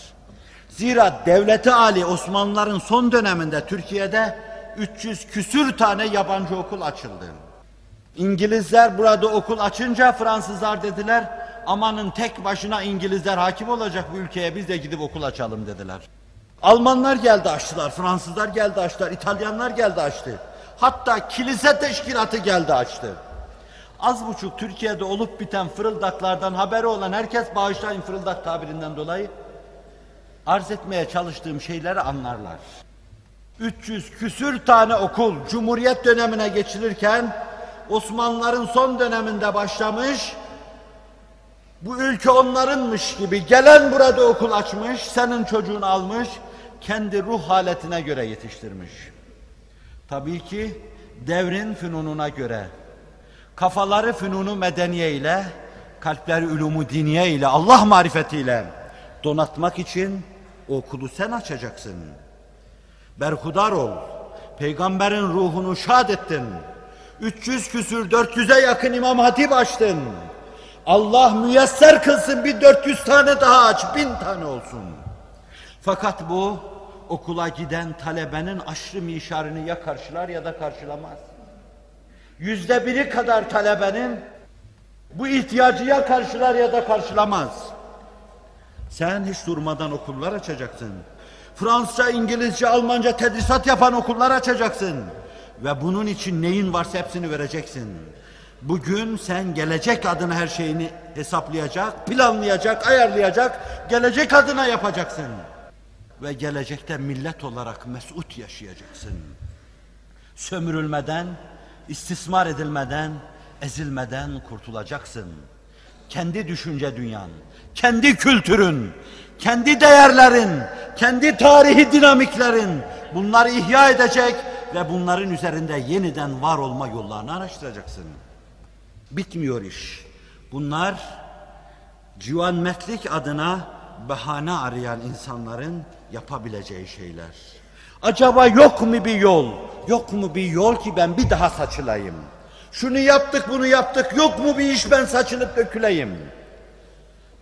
Zira devleti Ali Osmanlıların son döneminde Türkiye'de 300 küsür tane yabancı okul açıldı. İngilizler burada okul açınca Fransızlar dediler amanın tek başına İngilizler hakim olacak bu ülkeye biz de gidip okul açalım dediler. Almanlar geldi açtılar, Fransızlar geldi açtılar, İtalyanlar geldi açtı. Hatta kilise teşkilatı geldi açtı. Az buçuk Türkiye'de olup biten fırıldaklardan haberi olan herkes bağışlayın fırıldak tabirinden dolayı arz etmeye çalıştığım şeyleri anlarlar. 300 küsür tane okul Cumhuriyet dönemine geçilirken Osmanlıların son döneminde başlamış. Bu ülke onlarınmış gibi gelen burada okul açmış, senin çocuğunu almış, kendi ruh haletine göre yetiştirmiş. Tabii ki devrin fünununa göre, kafaları fünunu medeniye ile, kalpleri ulumu diniye ile, Allah marifetiyle donatmak için o okulu sen açacaksın. Berhudar ol. Peygamberin ruhunu şad ettin. 300 küsür 400'e yakın İmam Hatip açtın. Allah müyesser kılsın bir 400 tane daha aç, bin tane olsun. Fakat bu okula giden talebenin aşrı mişarını ya karşılar ya da karşılamaz. Yüzde biri kadar talebenin bu ihtiyacı ya karşılar ya da karşılamaz. Sen hiç durmadan okullar açacaksın. Fransızca, İngilizce, Almanca tedrisat yapan okullar açacaksın. Ve bunun için neyin varsa hepsini vereceksin. Bugün sen gelecek adına her şeyini hesaplayacak, planlayacak, ayarlayacak, gelecek adına yapacaksın. Ve gelecekte millet olarak mesut yaşayacaksın. Sömürülmeden, istismar edilmeden, ezilmeden kurtulacaksın. Kendi düşünce dünyan, kendi kültürün, kendi değerlerin, kendi tarihi dinamiklerin bunları ihya edecek ve bunların üzerinde yeniden var olma yollarını araştıracaksın. Bitmiyor iş. Bunlar civan metlik adına bahane arayan insanların yapabileceği şeyler. Acaba yok mu bir yol? Yok mu bir yol ki ben bir daha saçılayım? Şunu yaptık bunu yaptık yok mu bir iş ben saçılıp döküleyim?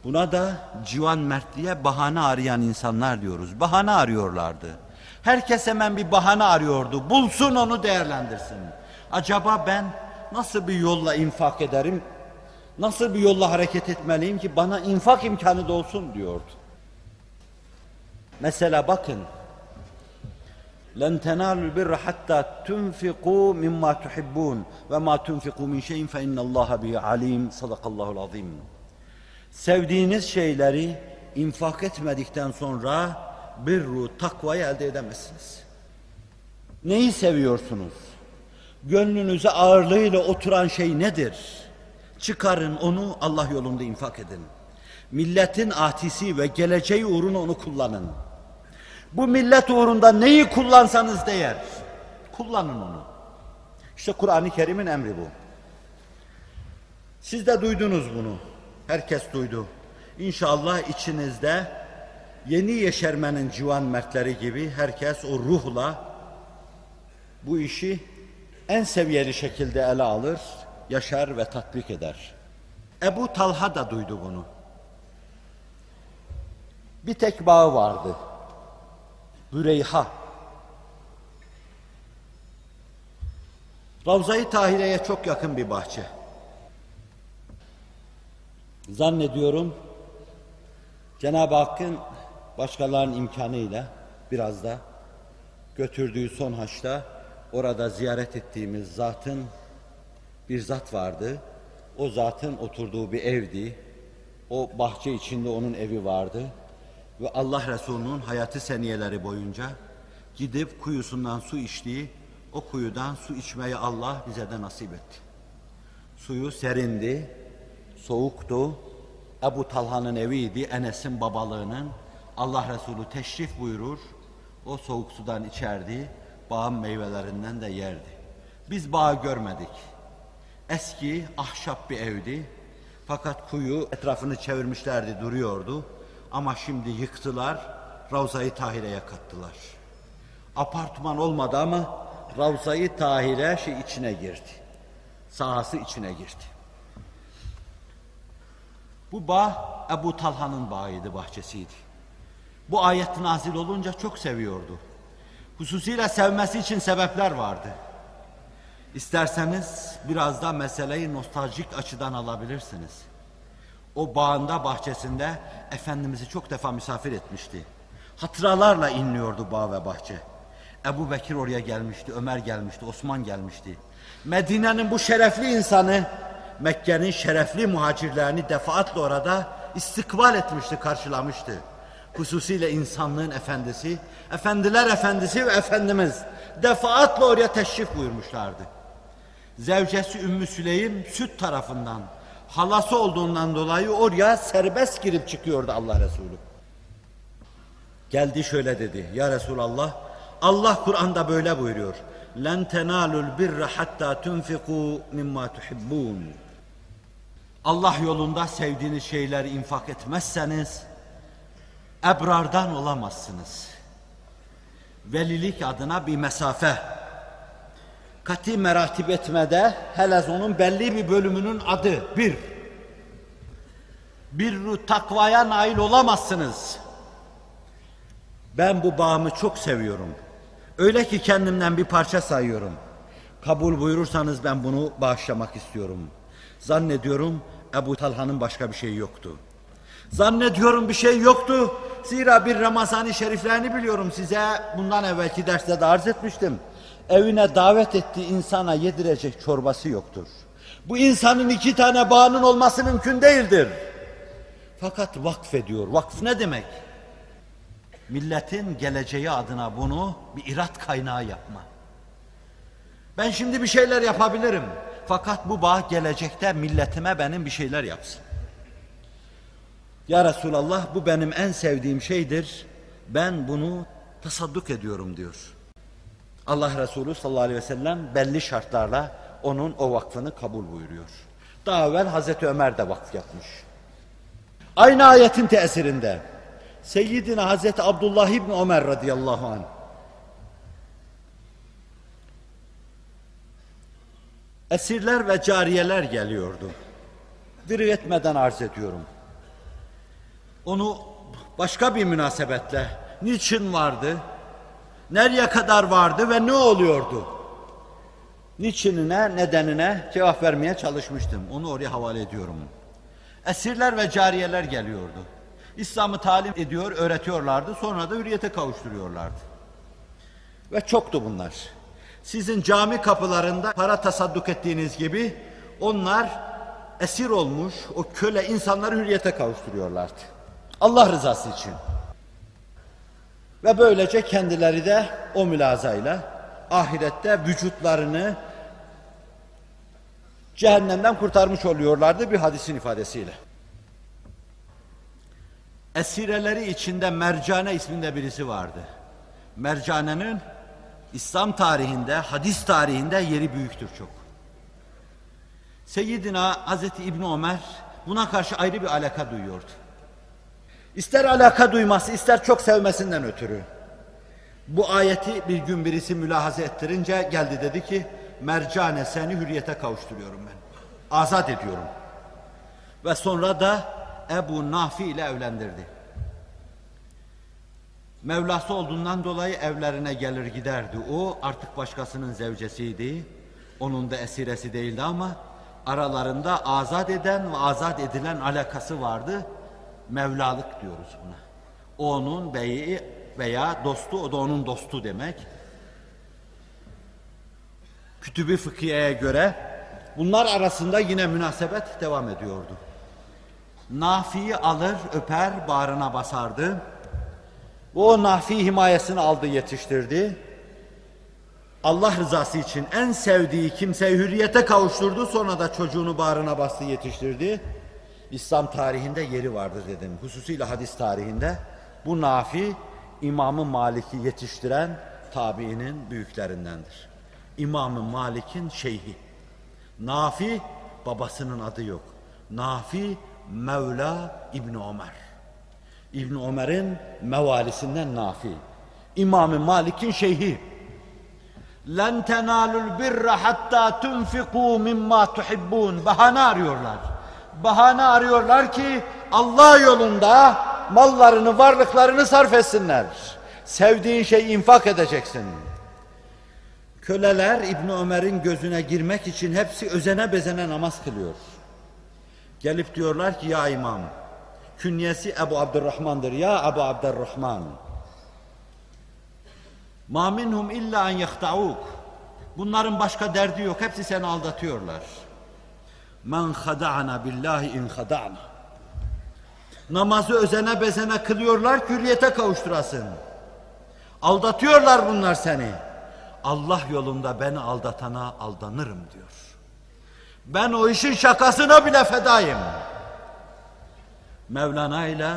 Buna da civan mertliğe bahane arayan insanlar diyoruz. Bahane arıyorlardı. Herkes hemen bir bahane arıyordu. Bulsun onu değerlendirsin. Acaba ben nasıl bir yolla infak ederim? Nasıl bir yolla hareket etmeliyim ki bana infak imkanı da olsun diyordu. Mesela bakın. لن تنالوا البر حتى تنفقوا مما تحبون وما تنفقوا من شيء فإن الله به عليم صدق الله العظيم Sevdiğiniz şeyleri infak etmedikten sonra birru, takvayı elde edemezsiniz. Neyi seviyorsunuz? Gönlünüze ağırlığıyla oturan şey nedir? Çıkarın onu Allah yolunda infak edin. Milletin ahtisi ve geleceği uğruna onu kullanın. Bu millet uğrunda neyi kullansanız değer. Kullanın onu. İşte Kur'an-ı Kerim'in emri bu. Siz de duydunuz bunu. Herkes duydu. İnşallah içinizde yeni yeşermenin civan mertleri gibi herkes o ruhla bu işi en seviyeli şekilde ele alır, yaşar ve tatbik eder. Ebu Talha da duydu bunu. Bir tek bağı vardı. Büreyha. Ravza-i Tahire'ye çok yakın bir bahçe. Zannediyorum Cenab-ı Hakk'ın başkalarının imkanıyla biraz da götürdüğü son haçta orada ziyaret ettiğimiz zatın bir zat vardı. O zatın oturduğu bir evdi. O bahçe içinde onun evi vardı. Ve Allah Resulü'nün hayatı seniyeleri boyunca gidip kuyusundan su içtiği o kuyudan su içmeyi Allah bize de nasip etti. Suyu serindi, soğuktu. Ebu Talha'nın eviydi, Enes'in babalığının. Allah Resulü teşrif buyurur, o soğuk sudan içerdi, bağın meyvelerinden de yerdi. Biz bağı görmedik. Eski ahşap bir evdi. Fakat kuyu etrafını çevirmişlerdi, duruyordu. Ama şimdi yıktılar, Ravza-i Tahire'ye kattılar. Apartman olmadı ama Ravza-i Tahire şey içine girdi. Sahası içine girdi. Bu bağ Ebu Talha'nın bağıydı, bahçesiydi. Bu ayet nazil olunca çok seviyordu. Hususiyle sevmesi için sebepler vardı. İsterseniz biraz da meseleyi nostaljik açıdan alabilirsiniz. O bağında, bahçesinde Efendimiz'i çok defa misafir etmişti. Hatıralarla inliyordu bağ ve bahçe. Ebu Bekir oraya gelmişti, Ömer gelmişti, Osman gelmişti. Medine'nin bu şerefli insanı Mekke'nin şerefli muhacirlerini defaatle orada istikbal etmişti, karşılamıştı. Hususiyle insanlığın efendisi, efendiler efendisi ve Efendimiz defaatle oraya teşrif buyurmuşlardı. Zevcesi Ümmü Süleym süt tarafından halası olduğundan dolayı oraya serbest girip çıkıyordu Allah Resulü. Geldi şöyle dedi. Ya Resulallah Allah Kur'an'da böyle buyuruyor. Len tenalul birra hatta tunfiku mimma tuhibbun. Allah yolunda sevdiğiniz şeyleri infak etmezseniz ebrardan olamazsınız. Velilik adına bir mesafe. Kati meratip etmede helez onun belli bir bölümünün adı bir. Bir takvaya nail olamazsınız. Ben bu bağımı çok seviyorum. Öyle ki kendimden bir parça sayıyorum. Kabul buyurursanız ben bunu bağışlamak istiyorum. Zannediyorum Ebu Talha'nın başka bir şeyi yoktu. Zannediyorum bir şey yoktu. Zira bir Ramazan-ı Şeriflerini biliyorum size. Bundan evvelki derste de arz etmiştim. Evine davet ettiği insana yedirecek çorbası yoktur. Bu insanın iki tane bağının olması mümkün değildir. Fakat vakfediyor. Vakf ne demek? Milletin geleceği adına bunu bir irat kaynağı yapma. Ben şimdi bir şeyler yapabilirim. Fakat bu bağ gelecekte milletime benim bir şeyler yapsın. Ya Resulallah bu benim en sevdiğim şeydir. Ben bunu tasadduk ediyorum diyor. Allah Resulü sallallahu aleyhi ve sellem belli şartlarla onun o vakfını kabul buyuruyor. Daha evvel Hazreti Ömer de vakf yapmış. Aynı ayetin tesirinde Seyyidina Hazreti Abdullah İbni Ömer radıyallahu anh esirler ve cariyeler geliyordu. Diri etmeden arz ediyorum. Onu başka bir münasebetle niçin vardı, nereye kadar vardı ve ne oluyordu? Niçinine, nedenine cevap vermeye çalışmıştım. Onu oraya havale ediyorum. Esirler ve cariyeler geliyordu. İslam'ı talim ediyor, öğretiyorlardı. Sonra da hürriyete kavuşturuyorlardı. Ve çoktu bunlar. Sizin cami kapılarında para tasadduk ettiğiniz gibi onlar esir olmuş o köle insanları hürriyete kavuşturuyorlardı. Allah rızası için. Ve böylece kendileri de o mülazayla ahirette vücutlarını cehennemden kurtarmış oluyorlardı bir hadisin ifadesiyle. Esireleri içinde Mercane isminde birisi vardı. Mercane'nin İslam tarihinde, hadis tarihinde yeri büyüktür çok. Seyyidina Hazreti İbni Ömer buna karşı ayrı bir alaka duyuyordu. İster alaka duyması, ister çok sevmesinden ötürü. Bu ayeti bir gün birisi mülahaza ettirince geldi dedi ki, Mercane seni hürriyete kavuşturuyorum ben. Azat ediyorum. Ve sonra da Ebu Nafi ile evlendirdi. Mevlası olduğundan dolayı evlerine gelir giderdi. O artık başkasının zevcesiydi. Onun da esiresi değildi ama aralarında azat eden ve azat edilen alakası vardı. Mevlalık diyoruz buna. O onun beyi veya dostu, o da onun dostu demek. Kütübü fıkhiyeye göre bunlar arasında yine münasebet devam ediyordu. Nafi'yi alır, öper, bağrına basardı. O Nafi himayesini aldı, yetiştirdi. Allah rızası için en sevdiği kimseyi hürriyete kavuşturdu. Sonra da çocuğunu bağrına bastı, yetiştirdi. İslam tarihinde yeri vardır dedim. Hususiyle hadis tarihinde. Bu Nafi, İmam-ı Malik'i yetiştiren tabiinin büyüklerindendir. İmam-ı Malik'in şeyhi. Nafi, babasının adı yok. Nafi, Mevla İbni Ömer. İbni Ömer'in mevalisinden Nafi. İmam-ı Malik'in şeyhi. Len tenalul birra hatta tunfiku mimma tuhibbun. Bahane arıyorlar. Bahane arıyorlar ki Allah yolunda mallarını, varlıklarını sarf etsinler. Sevdiğin şeyi infak edeceksin. Köleler İbni Ömer'in gözüne girmek için hepsi özene bezene namaz kılıyor. Gelip diyorlar ki ya imam, künyesi Ebu Abdurrahman'dır. Ya Ebu Abdurrahman. Ma minhum illa en yahta'uk. Bunların başka derdi yok. Hepsi seni aldatıyorlar. Men khada'na billahi in khada'na. Namazı özene bezene kılıyorlar, hürriyete kavuşturasın. Aldatıyorlar bunlar seni. Allah yolunda beni aldatana aldanırım diyor. Ben o işin şakasına bile fedayım. Mevlana ile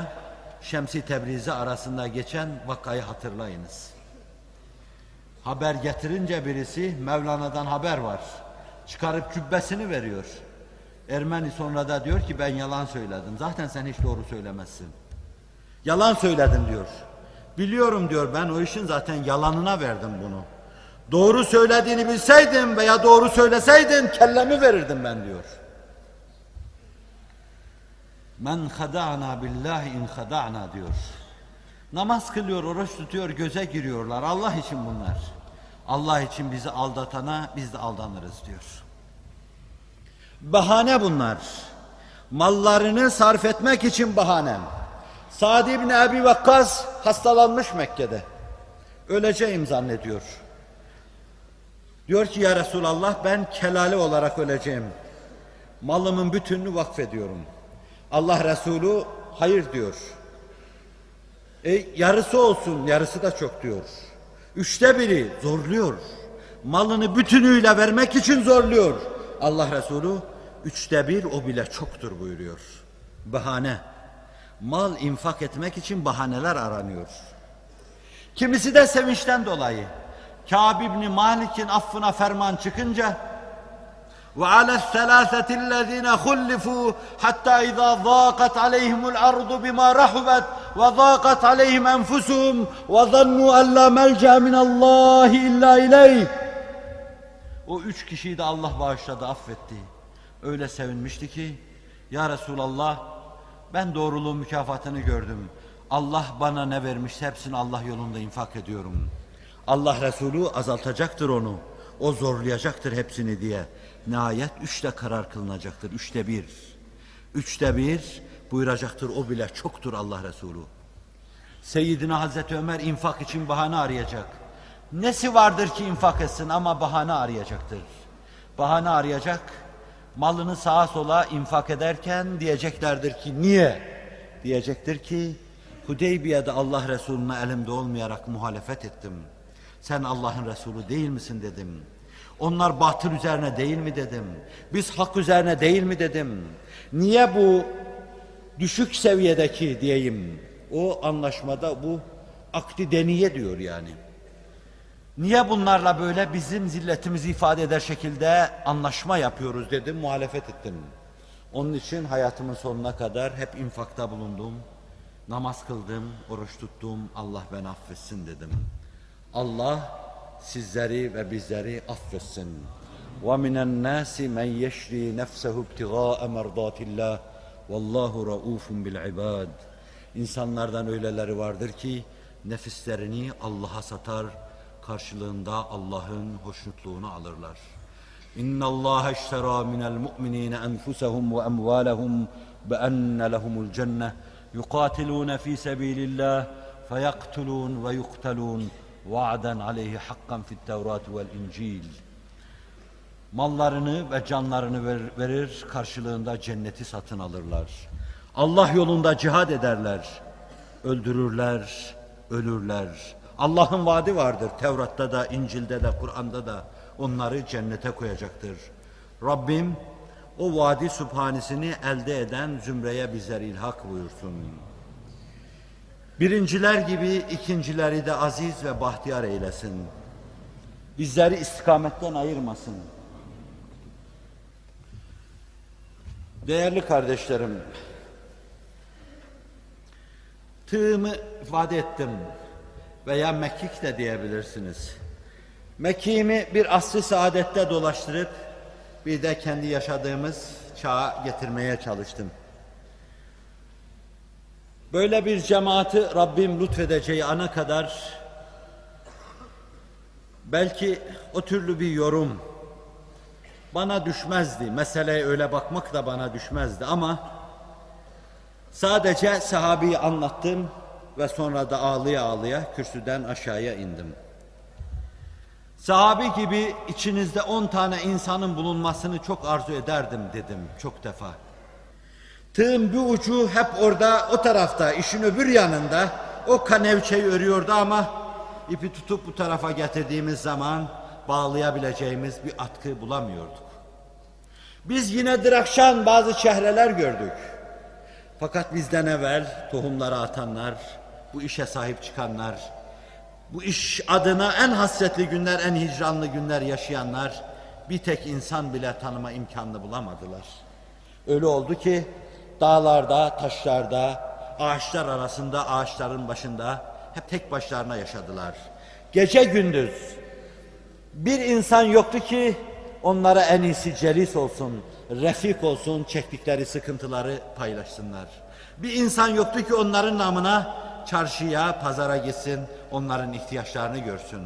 Şemsi Tebrizi arasında geçen vakayı hatırlayınız. Haber getirince birisi Mevlana'dan haber var. Çıkarıp cübbesini veriyor. Ermeni sonra da diyor ki ben yalan söyledim. Zaten sen hiç doğru söylemezsin. Yalan söyledim diyor. Biliyorum diyor ben o işin zaten yalanına verdim bunu. Doğru söylediğini bilseydim veya doğru söyleseydin kellemi verirdim ben diyor. Men hada'na billahi in hada'na diyor. Namaz kılıyor, oruç tutuyor, göze giriyorlar. Allah için bunlar. Allah için bizi aldatana biz de aldanırız diyor. Bahane bunlar. Mallarını sarf etmek için bahane. Sa'd ibn Ebi Vakkas hastalanmış Mekke'de. Öleceğim zannediyor. Diyor ki ya Resulallah ben kelale olarak öleceğim. Malımın bütününü vakfediyorum. Allah Resulü hayır diyor. E, yarısı olsun, yarısı da çok diyor. Üçte biri zorluyor. Malını bütünüyle vermek için zorluyor. Allah Resulü üçte bir o bile çoktur buyuruyor. Bahane. Mal infak etmek için bahaneler aranıyor. Kimisi de sevinçten dolayı. Kâb İbni Malik'in affına ferman çıkınca وعلى الثلاثة الذين خلفوا حتى إذا ضاقت عليهم الأرض بما رحبت وضاقت عليهم أنفسهم وظنوا أن لا ملجأ من الله إلا إليه O üç kişiyi de Allah bağışladı, affetti. Öyle sevinmişti ki, Ya Resulallah, ben doğruluğun mükafatını gördüm. Allah bana ne vermişse hepsini Allah yolunda infak ediyorum. Allah Resulü azaltacaktır onu. O zorlayacaktır hepsini diye. Nihayet üçte karar kılınacaktır. Üçte bir. Üçte bir buyuracaktır. O bile çoktur Allah Resulü. Seyyidina Hazreti Ömer infak için bahane arayacak. Nesi vardır ki infak etsin ama bahane arayacaktır. Bahane arayacak. Malını sağa sola infak ederken diyeceklerdir ki niye? Diyecektir ki Hudeybiye'de Allah Resulüne elimde olmayarak muhalefet ettim. Sen Allah'ın Resulü değil misin dedim. Onlar batıl üzerine değil mi dedim. Biz hak üzerine değil mi dedim. Niye bu düşük seviyedeki diyeyim o anlaşmada bu akdi deniye diyor yani. Niye bunlarla böyle bizim zilletimizi ifade eder şekilde anlaşma yapıyoruz dedim, muhalefet ettim. Onun için hayatımın sonuna kadar hep infakta bulundum. Namaz kıldım, oruç tuttum, Allah beni affetsin dedim. Allah sizleri ve bizleri affetsin. وَمِنَ النَّاسِ مَنْ يَشْرِي نَفْسَهُ ابْتِغَاءَ مَرْضَاتِ اللّٰهِ وَاللّٰهُ رَؤُوفٌ بِالْعِبَادِ İnsanlardan öyleleri vardır ki nefislerini Allah'a satar, karşılığında Allah'ın hoşnutluğunu alırlar. إن الله اشترى من المؤمنين أنفسهم وأموالهم بأن لهم الجنة يقاتلون في سبيل الله فيقتلون ويقتلون وعدا عليه حقا في التوراة والإنجيل Mallarını ve canlarını ver- verir, karşılığında cenneti satın alırlar. Allah yolunda cihad ederler, öldürürler, ölürler. Allah'ın vaadi vardır Tevrat'ta da, İncil'de de, Kur'an'da da onları cennete koyacaktır. Rabbim o vadi sübhanesini elde eden zümreye bizler ilhak buyursun. Birinciler gibi ikincileri de aziz ve bahtiyar eylesin. Bizleri istikametten ayırmasın. Değerli kardeşlerim, tığımı ifade ettim veya mekik de diyebilirsiniz. Mekiğimi bir asr-ı saadette dolaştırıp bir de kendi yaşadığımız çağa getirmeye çalıştım. Böyle bir cemaati Rabbim lütfedeceği ana kadar belki o türlü bir yorum bana düşmezdi. Meseleye öyle bakmak da bana düşmezdi ama sadece sahabeyi anlattım ve sonra da ağlıya ağlıya kürsüden aşağıya indim. Sahabi gibi içinizde on tane insanın bulunmasını çok arzu ederdim dedim çok defa. Tığın bir ucu hep orada o tarafta işin öbür yanında o kanevçeyi örüyordu ama ipi tutup bu tarafa getirdiğimiz zaman bağlayabileceğimiz bir atkı bulamıyorduk. Biz yine Drakşan bazı çehreler gördük. Fakat bizden evvel tohumları atanlar, bu işe sahip çıkanlar, bu iş adına en hasretli günler, en hicranlı günler yaşayanlar bir tek insan bile tanıma imkanını bulamadılar. Öyle oldu ki dağlarda, taşlarda, ağaçlar arasında, ağaçların başında hep tek başlarına yaşadılar. Gece gündüz bir insan yoktu ki onlara en iyisi celis olsun, refik olsun, çektikleri sıkıntıları paylaşsınlar. Bir insan yoktu ki onların namına çarşıya, pazara gitsin, onların ihtiyaçlarını görsün.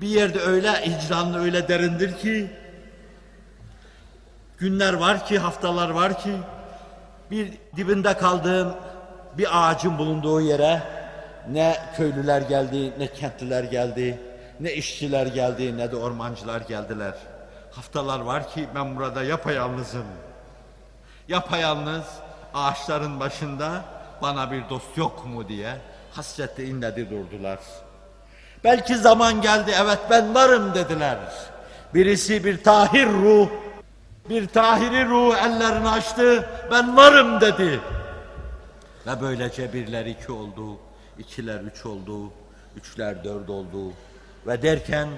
Bir yerde öyle hicranlı, öyle derindir ki, günler var ki, haftalar var ki, bir dibinde kaldığım bir ağacın bulunduğu yere ne köylüler geldi, ne kentliler geldi, ne işçiler geldi, ne de ormancılar geldiler. Haftalar var ki ben burada yapayalnızım. Yapayalnız ağaçların başında bana bir dost yok mu diye hasretle inledi durdular. Belki zaman geldi evet ben varım dediler. Birisi bir tahir ruh, bir tahiri ruh ellerini açtı ben varım dedi. Ve böylece birler iki oldu, ikiler üç oldu, üçler dört oldu. Ve derken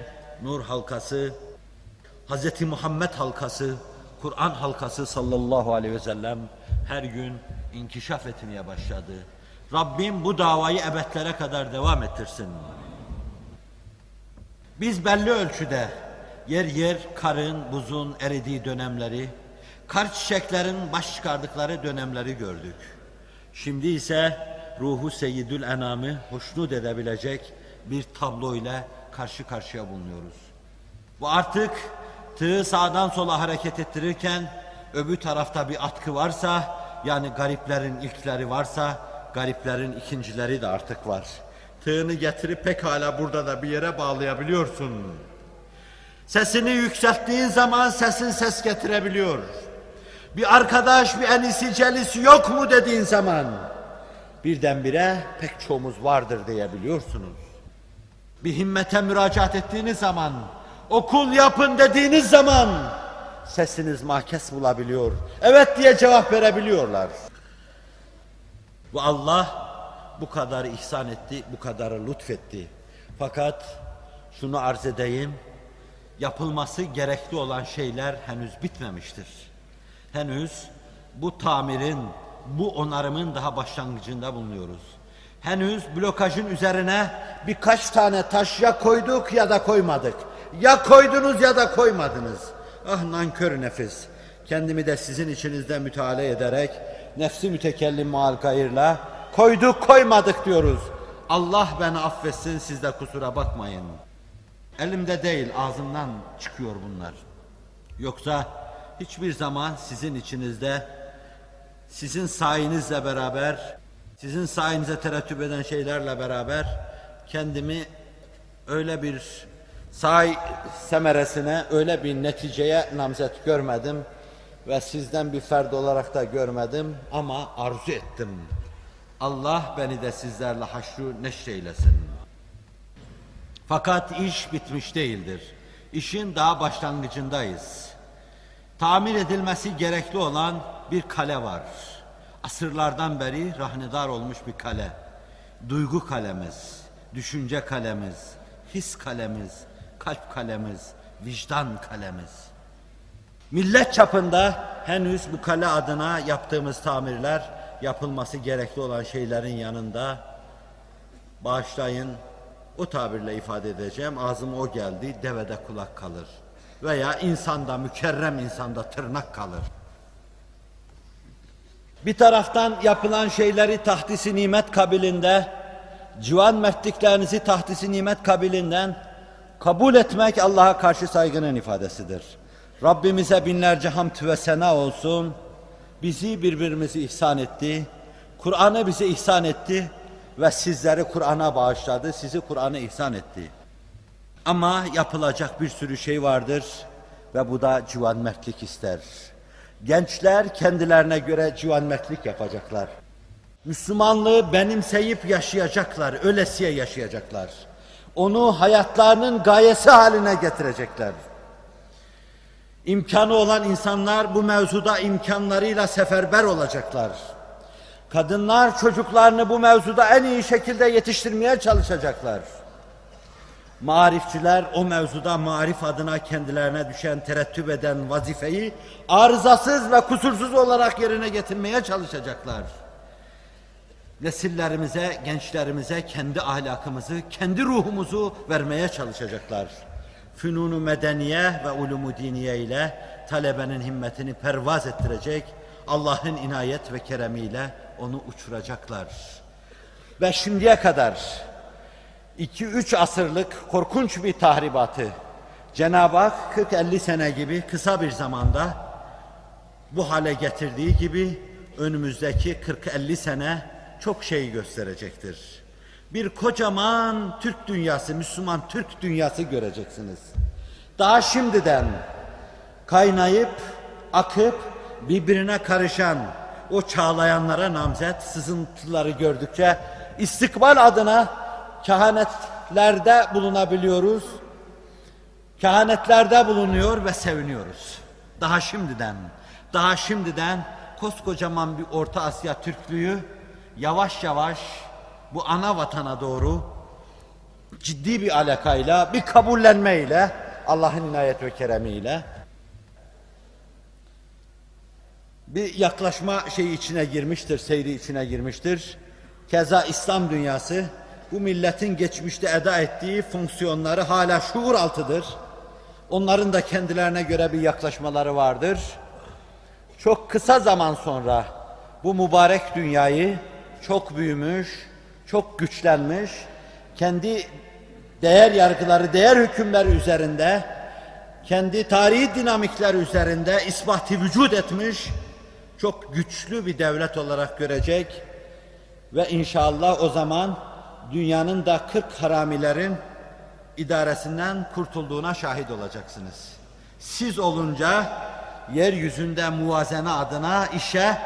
nur halkası, Hz. Muhammed halkası, Kur'an halkası sallallahu aleyhi ve sellem her gün inkişaf etmeye başladı. Rabbim bu davayı ebedlere kadar devam ettirsin. Biz belli ölçüde yer yer karın, buzun eridiği dönemleri, kar çiçeklerin baş çıkardıkları dönemleri gördük. Şimdi ise ruhu seyyidül enamı hoşnut edebilecek bir tablo ile karşı karşıya bulunuyoruz. Bu artık tığı sağdan sola hareket ettirirken öbür tarafta bir atkı varsa yani gariplerin ilkleri varsa gariplerin ikincileri de artık var. Tığını getirip pekala burada da bir yere bağlayabiliyorsun. Sesini yükselttiğin zaman sesin ses getirebiliyor. Bir arkadaş, bir enisi, celisi yok mu dediğin zaman birdenbire pek çoğumuz vardır diyebiliyorsunuz. Bir himmete müracaat ettiğiniz zaman, okul yapın dediğiniz zaman sesiniz mahkes bulabiliyor. Evet diye cevap verebiliyorlar. Ve Allah bu kadar ihsan etti, bu kadar lütfetti. Fakat şunu arz edeyim, yapılması gerekli olan şeyler henüz bitmemiştir. Henüz bu tamirin, bu onarımın daha başlangıcında bulunuyoruz. Henüz blokajın üzerine birkaç tane taş ya koyduk ya da koymadık. Ya koydunuz ya da koymadınız. Ah nankör nefis. Kendimi de sizin içinizde müteala ederek nefsi mütekellim mal gayırla koyduk koymadık diyoruz. Allah beni affetsin siz de kusura bakmayın. Elimde değil ağzımdan çıkıyor bunlar. Yoksa hiçbir zaman sizin içinizde sizin sayınızla beraber sizin sayenize terettüp eden şeylerle beraber kendimi öyle bir say semeresine, öyle bir neticeye namzet görmedim ve sizden bir ferd olarak da görmedim ama arzu ettim. Allah beni de sizlerle haşru neşreylesin. Fakat iş bitmiş değildir. İşin daha başlangıcındayız. Tamir edilmesi gerekli olan bir kale var. Asırlardan beri rahnedar olmuş bir kale. Duygu kalemiz, düşünce kalemiz, his kalemiz, kalp kalemiz, vicdan kalemiz. Millet çapında henüz bu kale adına yaptığımız tamirler yapılması gerekli olan şeylerin yanında bağışlayın o tabirle ifade edeceğim ağzıma o geldi devede kulak kalır veya insanda mükerrem insanda tırnak kalır. Bir taraftan yapılan şeyleri tahtisi nimet kabilində, civan mertliklerinizi tahtisi nimet kabilinden kabul etmek Allah'a karşı saygının ifadesidir. Rabbimize binlerce hamd ve sena olsun. Bizi birbirimizi ihsan etti. Kur'an'ı bize ihsan etti ve sizleri Kur'an'a bağışladı, sizi Kur'an'a ihsan etti. Ama yapılacak bir sürü şey vardır ve bu da civan mertlik ister. Gençler kendilerine göre civanmertlik yapacaklar. Müslümanlığı benimseyip yaşayacaklar, ölesiye yaşayacaklar. Onu hayatlarının gayesi haline getirecekler. İmkanı olan insanlar bu mevzuda imkanlarıyla seferber olacaklar. Kadınlar çocuklarını bu mevzuda en iyi şekilde yetiştirmeye çalışacaklar. Marifçiler o mevzuda marif adına kendilerine düşen terettüp eden vazifeyi arızasız ve kusursuz olarak yerine getirmeye çalışacaklar. Nesillerimize, gençlerimize kendi ahlakımızı, kendi ruhumuzu vermeye çalışacaklar. Fünunu medeniye ve ulumu diniye ile talebenin himmetini pervaz ettirecek, Allah'ın inayet ve keremiyle onu uçuracaklar. Ve şimdiye kadar 2-3 asırlık korkunç bir tahribatı Cenab-ı Hak 40-50 sene gibi kısa bir zamanda bu hale getirdiği gibi önümüzdeki 40-50 sene çok şey gösterecektir. Bir kocaman Türk dünyası, Müslüman Türk dünyası göreceksiniz. Daha şimdiden kaynayıp, akıp, birbirine karışan o çağlayanlara namzet sızıntıları gördükçe istikbal adına kehanetlerde bulunabiliyoruz. Kehanetlerde bulunuyor ve seviniyoruz. Daha şimdiden, daha şimdiden koskocaman bir Orta Asya Türklüğü yavaş yavaş bu ana vatana doğru ciddi bir alakayla, bir kabullenmeyle, Allah'ın inayet ve keremiyle bir yaklaşma şeyi içine girmiştir, seyri içine girmiştir. Keza İslam dünyası bu milletin geçmişte eda ettiği fonksiyonları hala şuur altıdır. Onların da kendilerine göre bir yaklaşmaları vardır. Çok kısa zaman sonra bu mübarek dünyayı çok büyümüş, çok güçlenmiş, kendi değer yargıları, değer hükümleri üzerinde, kendi tarihi dinamikler üzerinde ispati vücut etmiş, çok güçlü bir devlet olarak görecek ve inşallah o zaman dünyanın da 40 haramilerin idaresinden kurtulduğuna şahit olacaksınız. Siz olunca yeryüzünde muvazene adına işe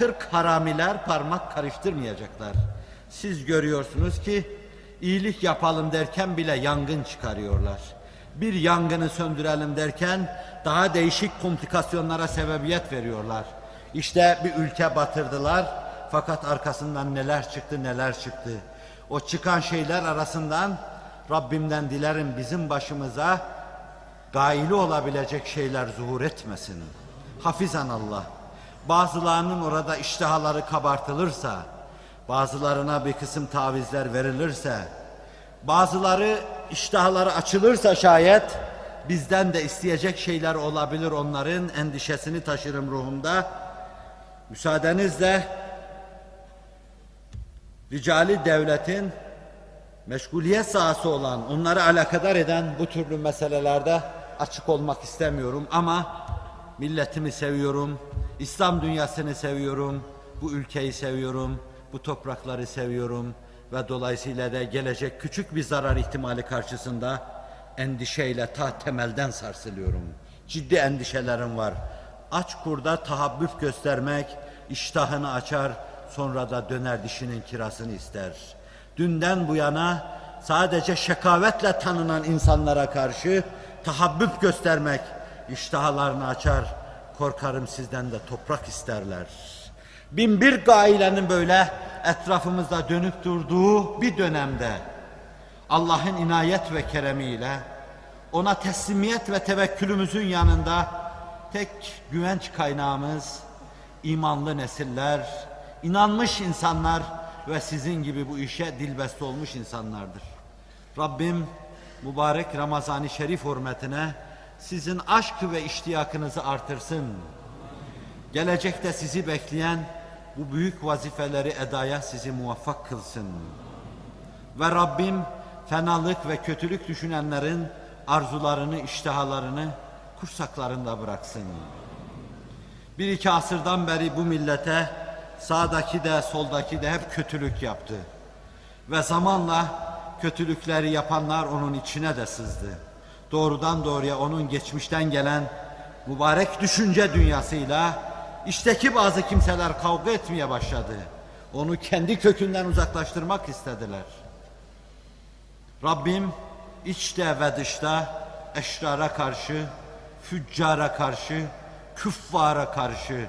40 haramiler parmak karıştırmayacaklar. Siz görüyorsunuz ki iyilik yapalım derken bile yangın çıkarıyorlar. Bir yangını söndürelim derken daha değişik komplikasyonlara sebebiyet veriyorlar. İşte bir ülke batırdılar fakat arkasından neler çıktı neler çıktı. O çıkan şeyler arasından Rabbimden dilerim bizim başımıza gaili olabilecek şeyler zuhur etmesin. Hafizan Allah. Bazılarının orada iştihaları kabartılırsa, bazılarına bir kısım tavizler verilirse, bazıları iştahları açılırsa şayet bizden de isteyecek şeyler olabilir onların endişesini taşırım ruhumda. Müsaadenizle ricali devletin meşguliyet sahası olan, onları alakadar eden bu türlü meselelerde açık olmak istemiyorum ama milletimi seviyorum, İslam dünyasını seviyorum, bu ülkeyi seviyorum, bu toprakları seviyorum ve dolayısıyla da gelecek küçük bir zarar ihtimali karşısında endişeyle ta temelden sarsılıyorum. Ciddi endişelerim var. Aç kurda tahabbüf göstermek iştahını açar, sonra da döner dişinin kirasını ister. Dünden bu yana sadece şekavetle tanınan insanlara karşı tahabbüp göstermek iştahlarını açar. Korkarım sizden de toprak isterler. Bin bir gailenin böyle etrafımızda dönüp durduğu bir dönemde Allah'ın inayet ve keremiyle ona teslimiyet ve tevekkülümüzün yanında tek güvenç kaynağımız imanlı nesiller, inanmış insanlar ve sizin gibi bu işe dilbeste olmuş insanlardır. Rabbim mübarek Ramazan-ı Şerif hürmetine sizin aşk ve iştiyakınızı artırsın. Gelecekte sizi bekleyen bu büyük vazifeleri edaya sizi muvaffak kılsın. Ve Rabbim fenalık ve kötülük düşünenlerin arzularını, iştihalarını kursaklarında bıraksın. Bir iki asırdan beri bu millete sağdaki de soldaki de hep kötülük yaptı. Ve zamanla kötülükleri yapanlar onun içine de sızdı. Doğrudan doğruya onun geçmişten gelen mübarek düşünce dünyasıyla işteki bazı kimseler kavga etmeye başladı. Onu kendi kökünden uzaklaştırmak istediler. Rabbim içte ve dışta eşrara karşı, füccara karşı, küffara karşı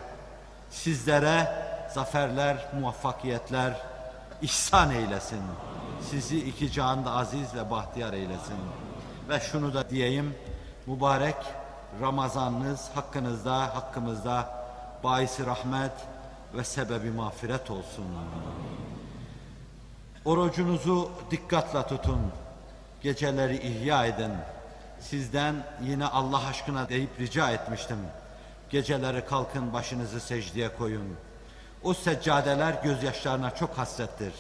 sizlere zaferler, muvaffakiyetler ihsan eylesin. Sizi iki cihanda aziz ve bahtiyar eylesin. Ve şunu da diyeyim, mübarek Ramazanınız hakkınızda, hakkımızda baisi rahmet ve sebebi mağfiret olsun. Orucunuzu dikkatle tutun. Geceleri ihya edin. Sizden yine Allah aşkına deyip rica etmiştim. Geceleri kalkın başınızı secdeye koyun. O seccadeler gözyaşlarına çok hasrettir.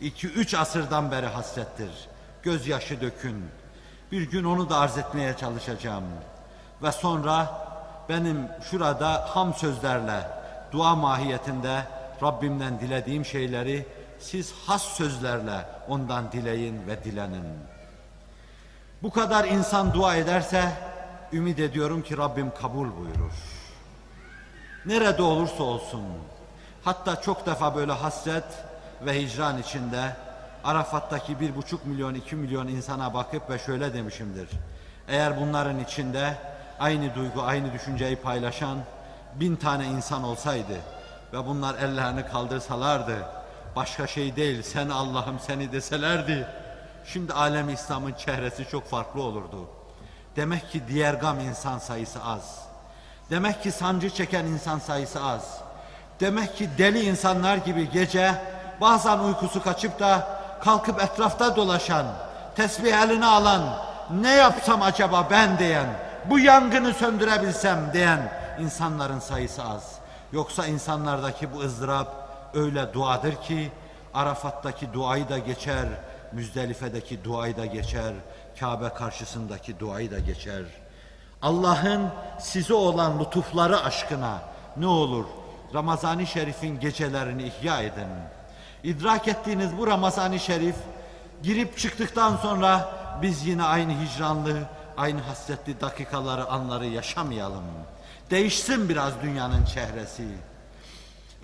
İki üç asırdan beri hasrettir. Gözyaşı dökün. Bir gün onu da arz etmeye çalışacağım. Ve sonra benim şurada ham sözlerle, dua mahiyetinde Rabbimden dilediğim şeyleri siz has sözlerle ondan dileyin ve dilenin. Bu kadar insan dua ederse ümit ediyorum ki Rabbim kabul buyurur. Nerede olursa olsun. Hatta çok defa böyle hasret ve hicran içinde Arafat'taki bir buçuk milyon, iki milyon insana bakıp ve şöyle demişimdir. Eğer bunların içinde aynı duygu, aynı düşünceyi paylaşan bin tane insan olsaydı ve bunlar ellerini kaldırsalardı, başka şey değil sen Allah'ım seni deselerdi, şimdi alem İslam'ın çehresi çok farklı olurdu. Demek ki diğer gam insan sayısı az. Demek ki sancı çeken insan sayısı az. Demek ki deli insanlar gibi gece bazen uykusu kaçıp da kalkıp etrafta dolaşan, tesbih eline alan, ne yapsam acaba ben diyen, bu yangını söndürebilsem diyen insanların sayısı az. Yoksa insanlardaki bu ızdırap öyle duadır ki Arafat'taki duayı da geçer, Müzdelife'deki duayı da geçer, Kabe karşısındaki duayı da geçer. Allah'ın size olan lütufları aşkına ne olur Ramazan-ı Şerif'in gecelerini ihya edin. İdrak ettiğiniz bu Ramazan-ı Şerif girip çıktıktan sonra biz yine aynı hicranlı, aynı hasretli dakikaları, anları yaşamayalım. Değişsin biraz dünyanın çehresi.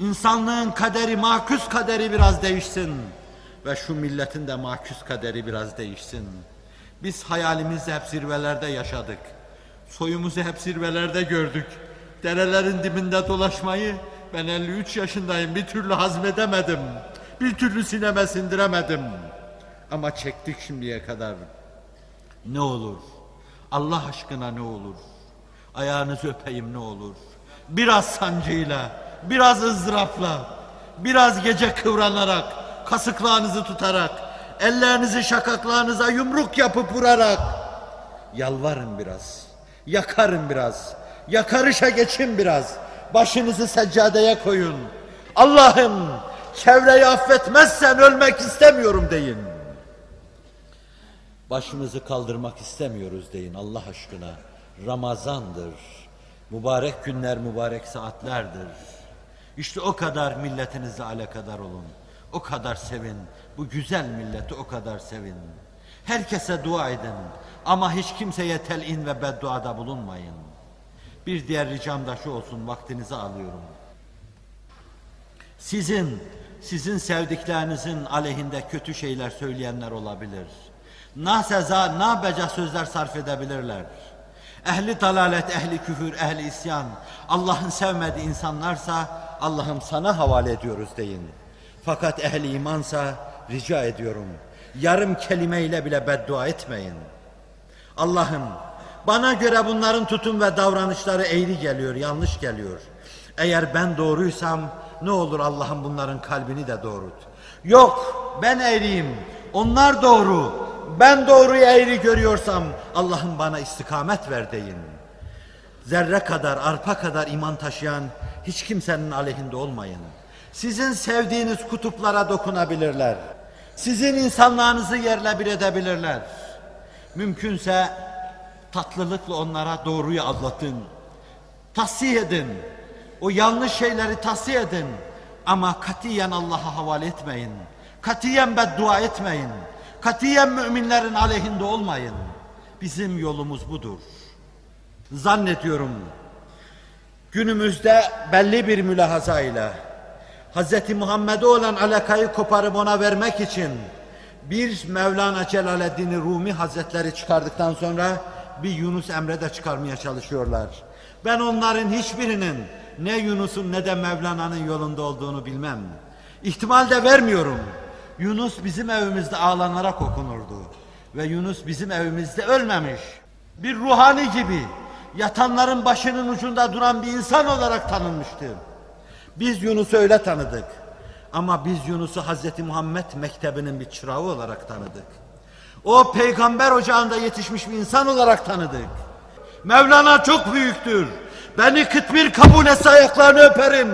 İnsanlığın kaderi, makus kaderi biraz değişsin. Ve şu milletin de makus kaderi biraz değişsin. Biz hayalimizde hep zirvelerde yaşadık. Soyumuzu hep zirvelerde gördük. Derelerin dibinde dolaşmayı ben 53 yaşındayım bir türlü hazmedemedim. Bir türlü sineme sindiremedim. Ama çektik şimdiye kadar. Ne olur? Allah aşkına ne olur? Ayağınızı öpeyim ne olur? Biraz sancıyla, biraz ızdırapla, biraz gece kıvranarak, kasıklağınızı tutarak, ellerinizi şakaklarınıza yumruk yapıp vurarak yalvarın biraz, yakarın biraz, yakarışa geçin biraz, başınızı seccadeye koyun. Allah'ım çevreyi affetmezsen ölmek istemiyorum deyin. Başımızı kaldırmak istemiyoruz deyin Allah aşkına. Ramazandır. Mübarek günler, mübarek saatlerdir. İşte o kadar milletinizle alakadar olun. O kadar sevin. Bu güzel milleti o kadar sevin. Herkese dua edin. Ama hiç kimseye telin ve bedduada bulunmayın. Bir diğer ricam da şu olsun, vaktinizi alıyorum. Sizin, sizin sevdiklerinizin aleyhinde kötü şeyler söyleyenler olabilir. Na seza, na beca sözler sarf edebilirler. Ehli dalalet, ehli küfür, ehli isyan, Allah'ın sevmediği insanlarsa Allah'ım sana havale ediyoruz deyin. Fakat ehli imansa rica ediyorum. Yarım kelimeyle bile beddua etmeyin. Allah'ım bana göre bunların tutum ve davranışları eğri geliyor, yanlış geliyor. Eğer ben doğruysam ne olur Allah'ım bunların kalbini de doğrult. Yok ben eğriyim, onlar doğru. Ben doğruyu eğri görüyorsam Allah'ım bana istikamet ver deyin. Zerre kadar, arpa kadar iman taşıyan hiç kimsenin aleyhinde olmayın. Sizin sevdiğiniz kutuplara dokunabilirler. Sizin insanlığınızı yerle bir edebilirler. Mümkünse tatlılıkla onlara doğruyu anlatın. Tasih edin. O yanlış şeyleri tasih edin. Ama katiyen Allah'a havale etmeyin. Katiyen beddua etmeyin. Katiyen müminlerin aleyhinde olmayın. Bizim yolumuz budur. Zannediyorum günümüzde belli bir mülahaza ile Hz. Muhammed'e olan alakayı koparıp ona vermek için Bir Mevlana Celaleddin Rumi Hazretleri çıkardıktan sonra bir Yunus Emre de çıkarmaya çalışıyorlar. Ben onların hiçbirinin ne Yunus'un ne de Mevlana'nın yolunda olduğunu bilmem. İhtimal de vermiyorum. Yunus bizim evimizde ağlanarak okunurdu. Ve Yunus bizim evimizde ölmemiş. Bir ruhani gibi yatanların başının ucunda duran bir insan olarak tanınmıştı. Biz Yunus'u öyle tanıdık. Ama biz Yunus'u Hazreti Muhammed mektebinin bir çırağı olarak tanıdık. O peygamber ocağında yetişmiş bir insan olarak tanıdık. Mevlana çok büyüktür. Beni kıtmir kabul etse ayaklarını öperim.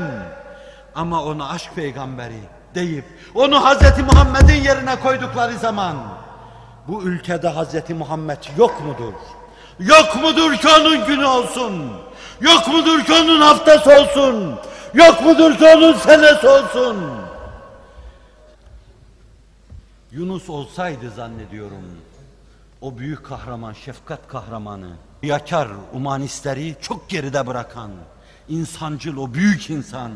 Ama onu aşk peygamberi deyip onu Hazreti Muhammed'in yerine koydukları zaman bu ülkede Hazreti Muhammed yok mudur? Yok mudur ki onun günü olsun? Yok mudur ki onun haftası olsun? Yok mudur ki onun senesi olsun? Yunus olsaydı zannediyorum o büyük kahraman, şefkat kahramanı, riyakar umanistleri çok geride bırakan, insancıl o büyük insan,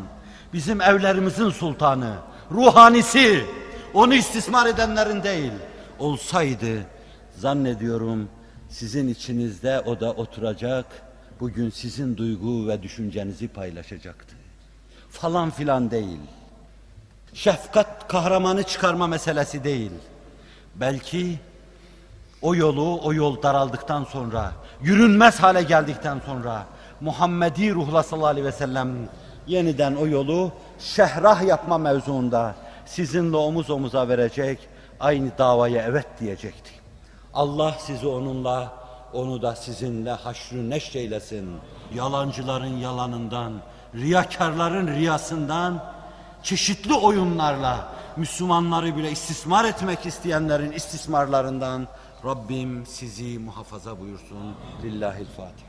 bizim evlerimizin sultanı, ruhanisi, onu istismar edenlerin değil, olsaydı zannediyorum sizin içinizde o da oturacak, bugün sizin duygu ve düşüncenizi paylaşacaktı. Falan filan değil. Şefkat kahramanı çıkarma meselesi değil. Belki o yolu, o yol daraldıktan sonra, yürünmez hale geldikten sonra Muhammedi ruhla sallallahu aleyhi ve sellem yeniden o yolu şehrah yapma mevzuunda sizinle omuz omuza verecek, aynı davaya evet diyecekti. Allah sizi onunla, onu da sizinle haşrü neşreylesin. Yalancıların yalanından, riyakarların riyasından, çeşitli oyunlarla Müslümanları bile istismar etmek isteyenlerin istismarlarından Rabbim sizi muhafaza buyursun. Lillahil Fatiha.